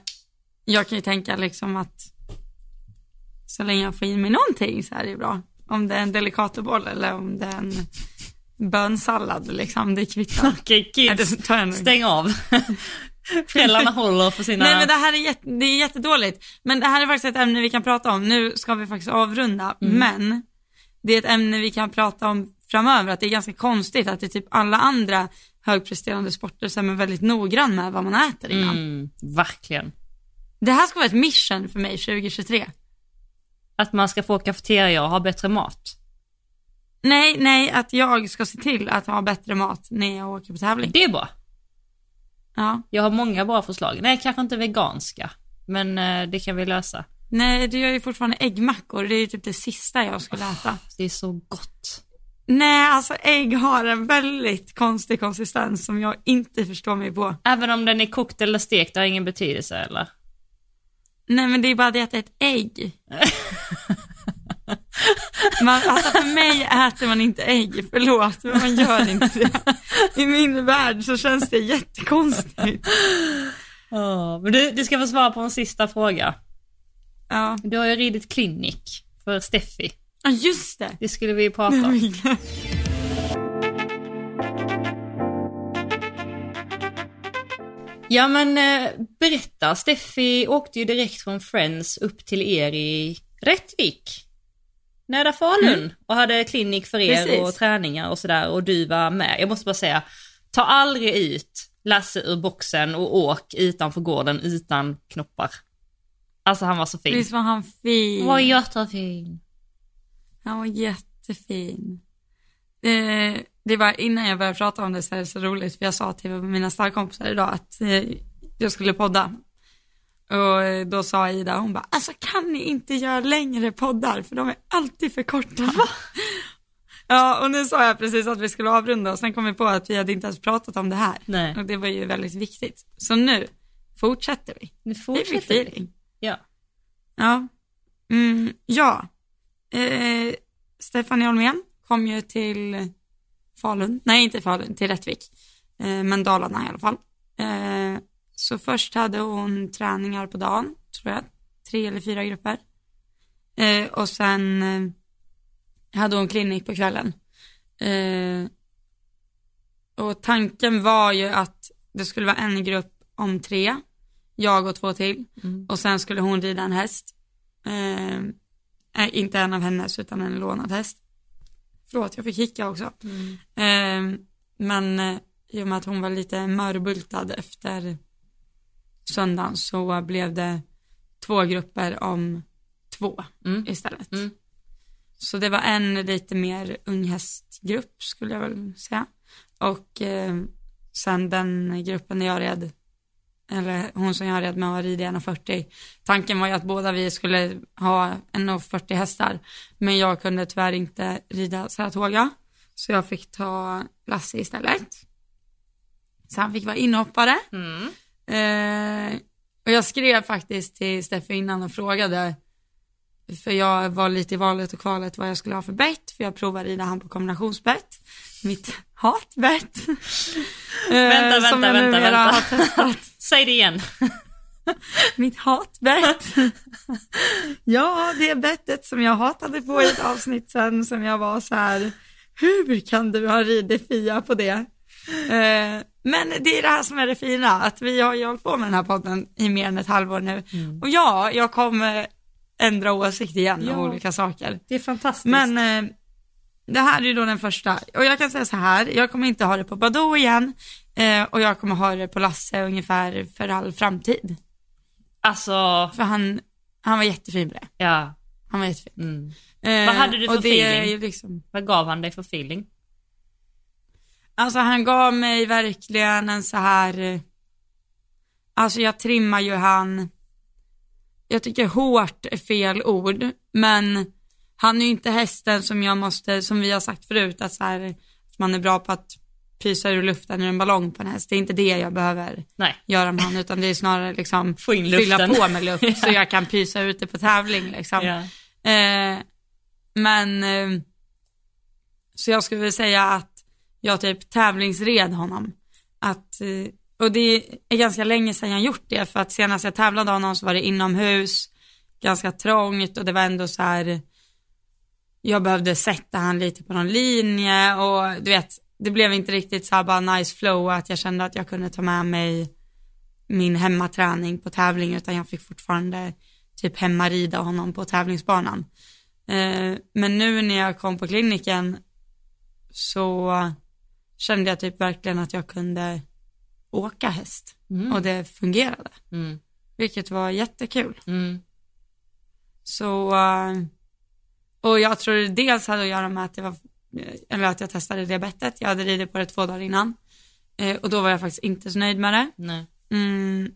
jag kan ju tänka liksom att så länge jag får i mig någonting så är det bra. Om det är en delicatoboll eller om det är en bönsallad liksom, det kvittar. Okej Nej, kids, nog. stäng av. Föräldrarna håller för sina... Nej men det här är, jätte, det är jättedåligt. Men det här är faktiskt ett ämne vi kan prata om. Nu ska vi faktiskt avrunda. Men det är ett ämne vi kan prata om framöver. Att det är ganska konstigt att det är typ alla andra högpresterande sporter som är väldigt noggrann med vad man äter innan. Mm, verkligen. Det här ska vara ett mission för mig 2023. Att man ska få kafeteria och ha bättre mat. Nej, nej, att jag ska se till att ha bättre mat när jag åker på tävling. Det är bra. Ja. Jag har många bra förslag. Nej, kanske inte veganska. Men eh, det kan vi lösa. Nej, du gör ju fortfarande äggmackor. Det är ju typ det sista jag skulle äta. Det är så gott. Nej, alltså ägg har en väldigt konstig konsistens som jag inte förstår mig på. Även om den är kokt eller stekt, det har ingen betydelse eller? Nej, men det är bara det att det är ett ägg. Man, alltså för mig äter man inte ägg, förlåt, men man gör inte det. I min värld så känns det jättekonstigt. Oh, men du, du ska få svara på en sista fråga. Ja, Du har ju ridit klinik för Steffi. Ja, just det. Det skulle vi prata om. Ja men eh, berätta, Steffi åkte ju direkt från Friends upp till er i Rättvik. Nära Falun och hade klinik för er Precis. och träningar och sådär och du var med. Jag måste bara säga, ta aldrig ut Lasse ur boxen och åk utanför gården utan knoppar. Alltså han var så fin. Visst var han fin? Var jättefin. Han var jättefin. Eh, det var innan jag började prata om det så är det så roligt för jag sa till mina starkompisar idag att eh, jag skulle podda. Och då sa Ida, hon bara, alltså kan ni inte göra längre poddar för de är alltid för korta. Ja, och nu sa jag precis att vi skulle avrunda och sen kom vi på att vi hade inte ens pratat om det här. Nej. Och det var ju väldigt viktigt. Så nu fortsätter vi. Nu fortsätter vi. feeling. Ja. Ja. Mm, ja. Eh, Stefanie Holmén kom ju till Falun, nej inte Falun, till Rättvik, eh, men Dalarna i alla fall. Eh, så först hade hon träningar på dagen, tror jag, tre eller fyra grupper. Eh, och sen eh, hade hon klinik på kvällen. Eh, och tanken var ju att det skulle vara en grupp om tre, jag och två till. Mm. Och sen skulle hon rida en häst. Eh, eh, inte en av hennes utan en lånad häst. Förlåt, jag fick hicka också. Eh, men i och med att hon var lite mörbultad efter söndagen så blev det två grupper om två Mm. istället. Mm. Så det var en lite mer unghästgrupp skulle jag väl säga. Och eh, sen den gruppen där jag red, eller hon som jag red med var rid 1,40. Tanken var ju att båda vi skulle ha 1,40 hästar. Men jag kunde tyvärr inte rida Saratoga. Så jag fick ta Lasse istället. Så han fick vara inhoppare. Mm. Eh, och jag skrev faktiskt till Steffe innan och frågade, för jag var lite i valet och kvalet vad jag skulle ha för bett, för jag provade rida han på kombinationsbett, mitt hatbett. eh, Vänta, vänta, vänta, vänta. Säg det igen. Mitt hatbett. ja, det bettet som jag hatade på i ett avsnitt sen som jag var så här, hur kan du ha ridit Fia på det? Eh, men det är det här som är det fina, att vi har ju hållit på med den här podden i mer än ett halvår nu. Och ja, jag kommer ändra åsikt igen Ja. om olika saker. Det är fantastiskt. Men eh, det här är ju då den första. Och jag kan säga så här, jag kommer inte ha det på Badoo igen. Eh, och jag kommer ha det på Lasse ungefär för all framtid. Alltså, För han, han var jättefin på det. ja. Han var jättefin. Mm. Eh, Vad hade du för feeling? liksom, Vad gav han dig för feeling? Alltså han gav mig verkligen en så här, eh, alltså jag trimmar ju han, jag tycker hårt är fel ord, men han är ju inte hästen som jag måste, som vi har sagt förut, att så här, man är bra på att pysa ur luften ur en ballong på en häst. Det är inte det jag behöver Nej. göra med honom, utan det är snarare liksom Få in fylla på med luft så jag kan pysa ute på tävling liksom. Ja. Eh, men, eh, så jag skulle vilja säga att jag typ tävlingsred honom. Att, eh, och det är ganska länge sedan jag gjort det, för att senast jag tävlade honom så var det inomhus, ganska trångt och det var ändå så här, jag behövde sätta han lite på någon linje och du vet, det blev inte riktigt så här bara nice flow att jag kände att jag kunde ta med mig min hemmaträning på tävling utan jag fick fortfarande typ hemmarida honom på tävlingsbanan. Eh, men nu när jag kom på kliniken så kände jag typ verkligen att jag kunde åka häst Mm. och det fungerade, Mm. vilket var jättekul. Mm. Så, eh, och jag tror det dels hade att göra med att det var, eller att jag testade det bettet, jag hade ridit på det två dagar innan. Eh, och då var jag faktiskt inte så nöjd med det. Nej. Mm,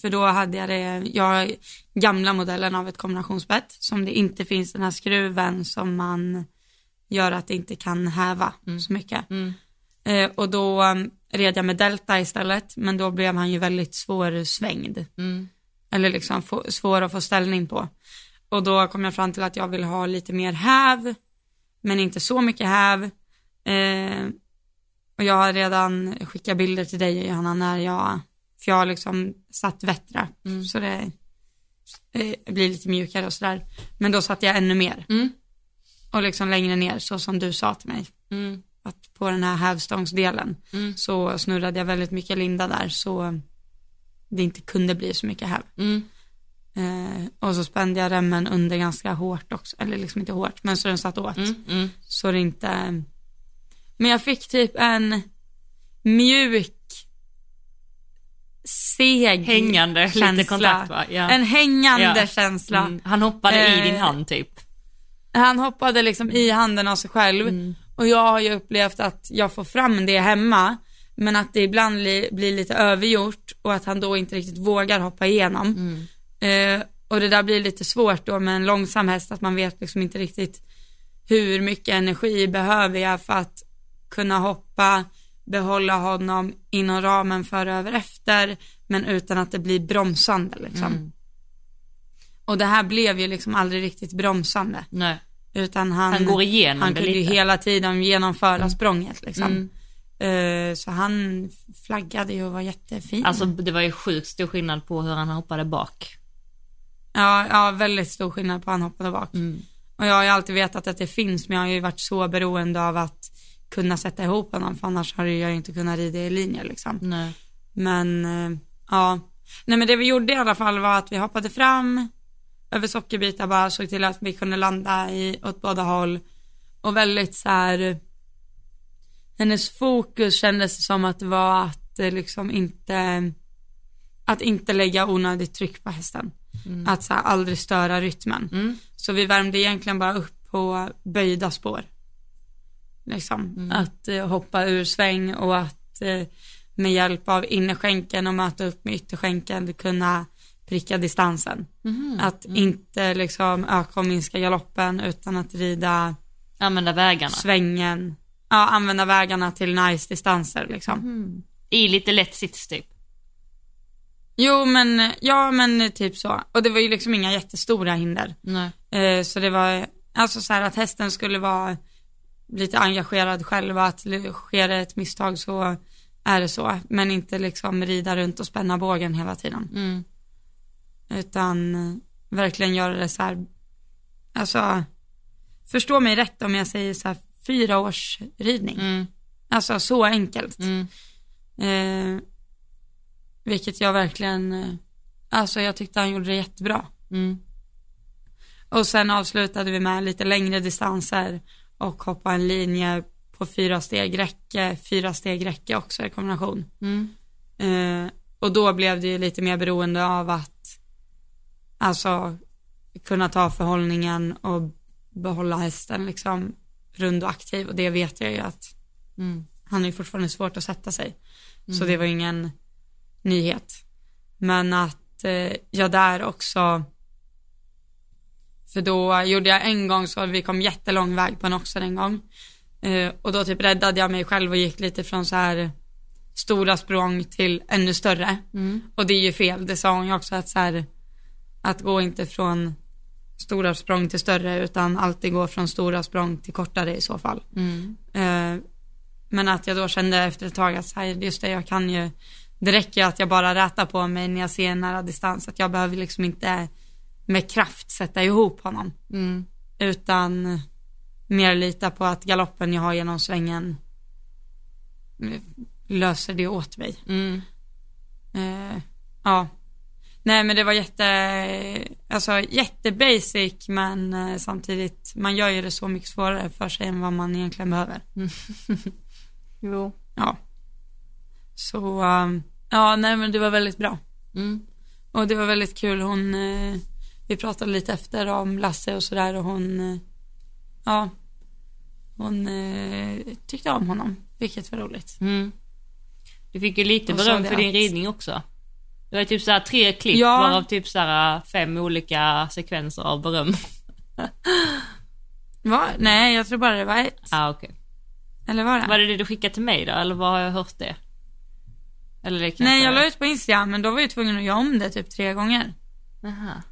för då hade jag det, jag gamla modellen av ett kombinationsbett som det inte finns den här skruven som man gör att det inte kan häva så mycket. Mm. Eh, och då um, red jag med delta istället, men då blev han ju väldigt svårsvängd. Mm. Eller liksom få, svår att få ställning på. Och då kom jag fram till att jag vill ha lite mer häv, men inte så mycket häv. Eh, och jag har redan skickat bilder till dig Johanna när jag, för jag har liksom satt vettra, så det eh, blir lite mjukare och sådär. Men då satte jag ännu mer. Mm. Och liksom längre ner, så som du sa till mig. Mm. Att på den här hävstångsdelen Mm. så snurrade jag väldigt mycket linda där så det inte kunde bli så mycket häv. Mm. Eh, och så spände jag remmen under ganska hårt också, eller liksom inte hårt, men så den satt åt. Mm. Mm. Så det inte, men jag fick typ en mjuk, seg Hängande, känsla. kontakt? Ja. En hängande Ja. känsla. Mm. Han hoppade i Eh, din hand typ. Han hoppade liksom i handen av sig själv Mm. och jag har ju upplevt att jag får fram det hemma men att det ibland li, blir lite övergjort och att han då inte riktigt vågar hoppa igenom. Mm. Eh, och det där blir lite svårt då med en långsam häst att man vet liksom inte riktigt hur mycket energi behöver jag för att kunna hoppa, behålla honom inom ramen för över efter men utan att det blir bromsande liksom. Mm. Och det här blev ju liksom aldrig riktigt bromsande. Nej. Utan han, Han går igenom han det kunde ju hela tiden genomföra språnget liksom. Mm. Eh, så han flaggade ju och var jättefin. Alltså det var ju sjukt stor skillnad på hur han hoppade bak. ja, ja, väldigt stor skillnad på han hoppade bak. Mm. Och jag har ju alltid vetat att det finns, men jag har ju varit så beroende av att kunna sätta ihop honom, för annars hade jag ju inte kunnat rida i linje liksom. Nej. Men, eh, ja. Nej men det vi gjorde i alla fall var att vi hoppade fram över sockerbitar bara, såg till att vi kunde landa i, åt båda håll. Och väldigt så här, hennes fokus kändes som att det var att eh, liksom inte, att inte lägga onödigt tryck på hästen. Att så här, aldrig störa rytmen. Mm. Så vi värmde egentligen bara upp på böjda spår. Liksom, att eh, hoppa ur sväng och att eh, med hjälp av innerskänken och möta upp med ytterskänken kunna pricka distansen. Mhm. Att inte liksom öka och minska galoppen utan att rida Använda vägarna. svängen, ja använda vägarna till nice distanser liksom. Mm. I lite lätt sits typ. Jo men, ja men typ så. Och det var ju liksom inga jättestora hinder. Eh, så det var, alltså så här att hästen skulle vara lite engagerad själv att sker det ett misstag så är det så. Men inte liksom rida runt och spänna bågen hela tiden. Mm. Utan eh, verkligen göra det så här, alltså, förstå mig rätt om jag säger så här fyra års ridning. Mm. Alltså så enkelt. Mm. Eh, vilket jag verkligen, eh, alltså jag tyckte han gjorde det jättebra. Mm. Och sen avslutade vi med lite längre distanser och hoppa en linje på fyra steg räcke, fyra steg räcke också i kombination. Mm. Eh, och då blev det ju lite mer beroende av att alltså kunna ta förhållningen och behålla hästen liksom rund och aktiv och det vet jag ju att Mm. han är ju fortfarande svårt att sätta sig. Så det var ingen nyhet. Men att eh, jag där också, för då gjorde jag en gång så vi kom jättelång väg på en oxen en gång. Eh, och då typ räddade jag mig själv och gick lite från så här stora språng till ännu större. Mm. Och det är ju fel, det sa hon ju också att så här, att gå inte från stora språng till större utan alltid gå från stora språng till kortare i så fall. Mm. Eh, men att jag då kände efter ett tag att så här, just det, jag kan ju, det räcker ju att jag bara rätar på mig när jag ser nära distans, att jag behöver liksom inte med kraft sätta ihop honom, Mm. utan mer lita på att galoppen jag har genom svängen löser det åt mig. Mm. Eh, ja. Nej men det var jätte, alltså jättebasic men eh, samtidigt, man gör ju det så mycket svårare för sig än vad man egentligen behöver. Jo. Ja. Så, um, ja nej men det var väldigt bra. Mm. Och det var väldigt kul, hon, eh, vi pratade lite efter om Lasse och sådär och hon, eh, ja, hon tyckte om honom, vilket var roligt. Mm. Du fick ju lite beröm för din ridning också. Det var typ såhär tre klipp Ja. varav typ såhär fem olika sekvenser av beröm. Va? Nej, jag tror bara det var ett. ah, okej. Eller var det? Var det det du skickade till mig då, eller var har jag hört det? Eller det. Nej, jag la ut på Instagram, men då var jag tvungen att göra om det typ tre gånger. Aha.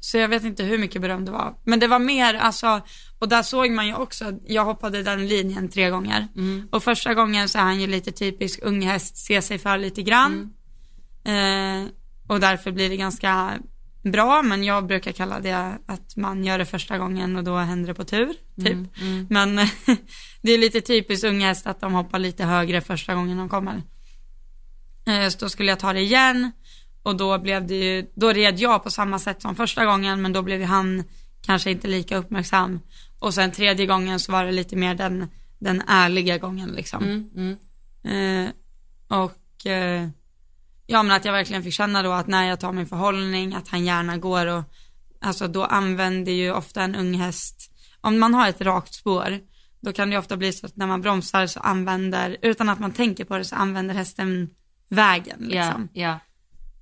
Så jag vet inte hur mycket beröm det var. Men det var mer, alltså, och där såg man ju också, jag hoppade den linjen tre gånger. Mm. Och första gången så är han ju lite typisk unghäst, ser sig för lite grann. Eh, och därför blir det ganska bra, men jag brukar kalla det att man gör det första gången och då händer det på tur, typ. Mm. Mm. Men det är lite typiskt unghäst att de hoppar lite högre första gången de kommer. Eh, Så då skulle jag ta det igen och då blev det ju, då red jag på samma sätt som första gången men då blev han kanske inte lika uppmärksam. Och sen tredje gången så var det lite mer den, den ärliga gången liksom. Mm. Mm. Eh, och eh, ja men att jag verkligen fick känna då att när jag tar min förhållning att han gärna går och alltså då använder ju ofta en ung häst, om man har ett rakt spår då kan det ju ofta bli så att när man bromsar så använder, utan att man tänker på det så använder hästen vägen liksom, ja.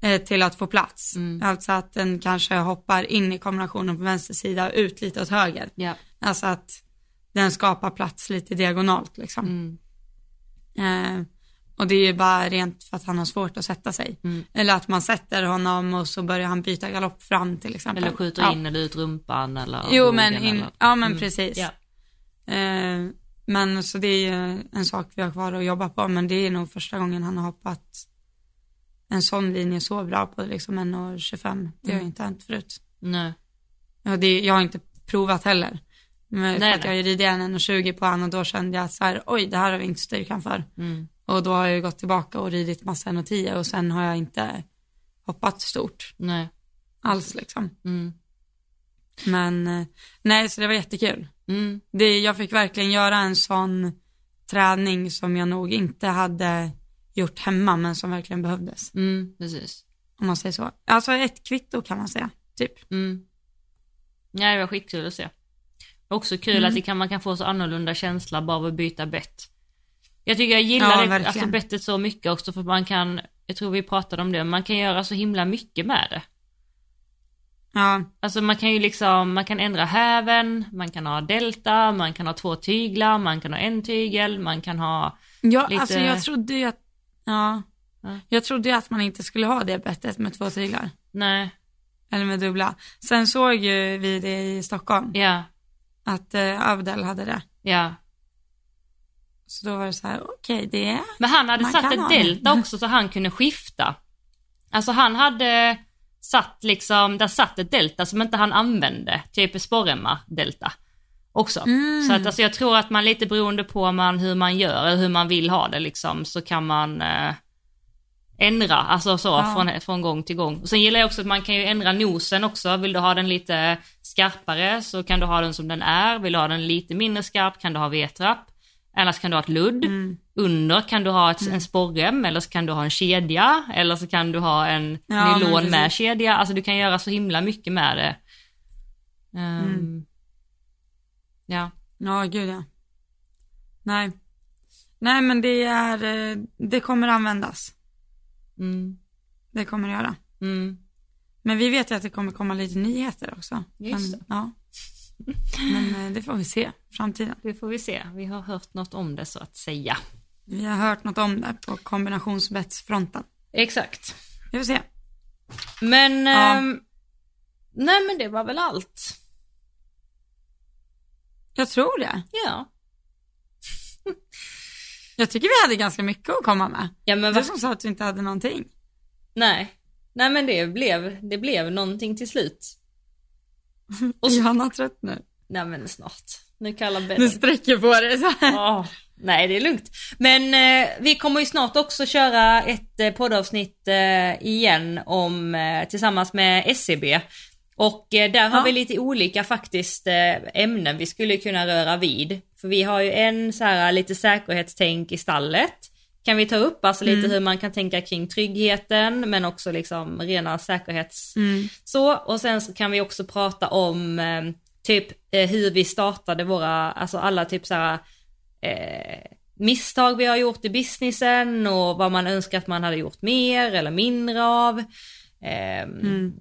eh, till att få plats. Mm. Alltså att den kanske hoppar in i kombinationen på vänster sida och ut lite åt höger. Ja. Alltså att den skapar plats lite diagonalt liksom. Mm. Eh, och det är ju bara rent för att han har svårt att sätta sig. Mm. Eller att man sätter honom och så börjar han byta galopp fram till exempel. Eller skjuter ja. in eller ut rumpan eller Jo men, in, eller... ja men Mm. precis. Ja. Eh, men så det är ju en sak vi har kvar att jobba på men det är nog första gången han har hoppat en sån linje så bra på liksom 1,25. Det har Mm. ju inte hänt förut. Nej. Ja, det, jag har inte provat heller. Men Nej, för att nej. jag ridit en 1,20 på han och då kände jag att så här, oj det här har vi inte styrkan för. Mm. Och då har jag gått tillbaka och ridit massa 1,10 och sen har jag inte hoppat stort Nej. alls liksom. Mm. Men eh, nej, så det var jättekul. Mm. Det, jag fick verkligen göra en sån träning som jag nog inte hade gjort hemma men som verkligen behövdes. Mm. Precis. Om man säger så. Alltså ett kvitto kan man säga, typ. Mm. Ja, det var skitkul att se. Också kul Mm. att det kan, man kan få så annorlunda känsla bara av att byta bett. Jag tycker jag gillar Ja, det, alltså bettet så mycket också för man kan, jag tror vi pratade om det, man kan göra så himla mycket med det. Ja, Alltså man kan ju liksom, man kan ändra häven, man kan ha delta, man kan ha två tyglar, man kan ha en tygel, man kan ha, ja Lite- alltså jag trodde ju att, ja, Ja. jag trodde ju att man inte skulle ha det bettet med två tyglar. nej, Eller med dubbla. Sen såg ju vi det i Stockholm, ja, att eh, Abdel hade det. ja. Så då var det så här, okej det är, Men han hade Man satt ett delta också så han kunde skifta. Alltså han hade satt liksom, där satt ett delta som inte han använde, typ sporremma delta också. Mm. Så att alltså jag tror att man lite beroende på man, hur man gör eller hur man vill ha det liksom så kan man eh, ändra, alltså så Ja. från, från gång till gång. Och sen gillar jag också att man kan ju ändra nosen också, vill du ha den lite skarpare så kan du ha den som den är, vill du ha den lite mindre skarp kan du ha V-trapp. Annars kan du ha ett ludd. Mm. Under kan du ha ett, en sporrem eller så kan du ha en kedja eller så kan du ha en Ja, nylon med kedja. Alltså du kan göra så himla mycket med det. Ehm, Mm. Ja. ja gud ja. Nej. Nej men det är, eh, det kommer användas. Mm. Det kommer det göra. Mm. Men vi vet ju att det kommer komma lite nyheter också. Just men, ja. Men eh, det får vi se framtiden. Det får vi se. Vi har hört något om det så att säga. Vi har hört något om det på kombinationsbetsfronten. Exakt. Vi får se. Men, Ja. ehm, nej men det var väl allt. Jag tror det. Ja. Jag tycker vi hade ganska mycket att komma med. Ja men Du som sa att du inte hade någonting. nej. Nej men det blev, det blev någonting till slut. Och så, Johanna trött nu. nej men snart. Nu kallar Du bädden. sträcker på dig så här. Ja, nej det är lugnt. Men eh, vi kommer ju snart också köra ett eh, poddavsnitt eh, igen om, eh, tillsammans med SCB. Och eh, där har Ja. vi lite olika faktiskt eh, ämnen vi skulle kunna röra vid. För vi har ju en så här lite säkerhetstänk i stallet. Kan vi ta upp, alltså lite Mm. hur man kan tänka kring tryggheten men också liksom rena säkerhets... Mm. Så, och sen så kan vi också prata om eh, typ eh, hur vi startade våra, alltså alla typ så här eh, misstag vi har gjort i businessen och vad man önskar att man hade gjort mer eller mindre av. Ehm,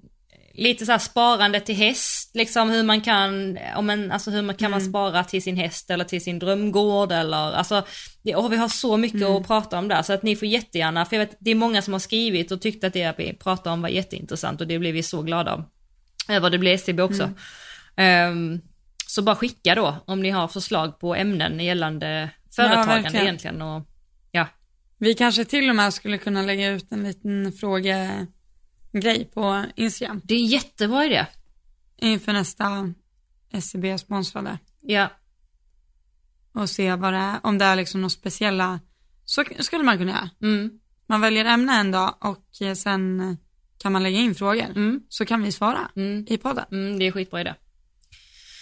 Lite så här sparande till häst, liksom hur man kan, om en, alltså hur man kan man spara till sin häst eller till sin drömgård eller alltså, det, och vi har så mycket att prata om där så att ni får jättegärna, för jag vet det är många som har skrivit och tyckt att det vi pratar om var jätteintressant och det blev vi så glada. Över det blev SCB också. Ehm, så bara skicka då om ni har förslag på ämnen gällande företagande verkligen. egentligen och ja. Vi kanske till och med skulle kunna lägga ut en liten frågegrej på Instagram Det är en jättebra idé. inför nästa SCB-sponsrade Ja, och se vad det är, om det är liksom något speciella, så skulle man kunna göra. mm, Man väljer ämne en dag och eh, sen kan man lägga in frågor. mm, Så kan vi svara mm, i podden. mm, det är skitbra idé.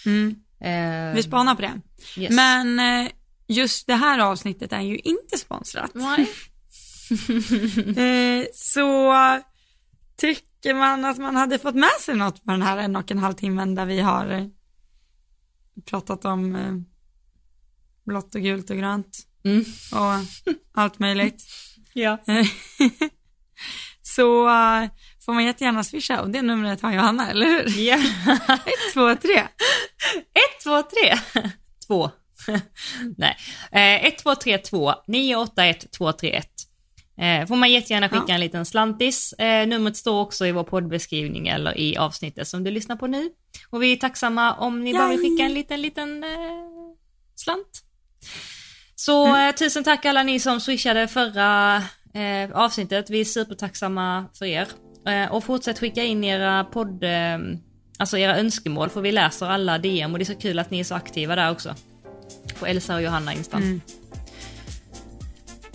Mm. Eh, Vi spanar på det. yes. Men eh, just det här avsnittet är ju inte sponsrat. Nej. Eh, så tycker man att man hade fått med sig något på den här en och en halv timmen där vi har eh, pratat om eh, blått och gult och grönt Mm. och allt möjligt. Ja. Så eh, får man jättegärna swisha och det numret har Johanna, eller hur? Ja. 123. Ett, två, tre. Två. Nej. Eh, ett, två, tre, två. 981 231. Eh, får man jättegärna skicka Ja. en liten slantis. Eh, numret står också i vår poddbeskrivning eller i avsnittet som du lyssnar på nu. Och vi är tacksamma om ni bara vill Yay. skicka en liten, liten eh, slant. Så eh, tusen tack alla ni som swishade förra eh, avsnittet. Vi är supertacksamma för er. Eh, och fortsätt skicka in era podd, alltså era önskemål för vi läser alla DM och det är så kul att ni är så aktiva där också. På Elsa och Johanna Instan. Mm,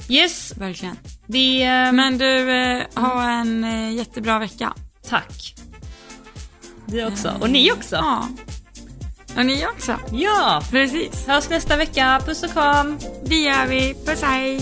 Yes, verkligen. vi... Eh, Men du, eh, ha en eh, jättebra vecka. tack. Du också. Och ni också. Ja. Och ni också. Ja! Precis. Hörs nästa vecka. Puss och kram. Det gör vi. Puss hej.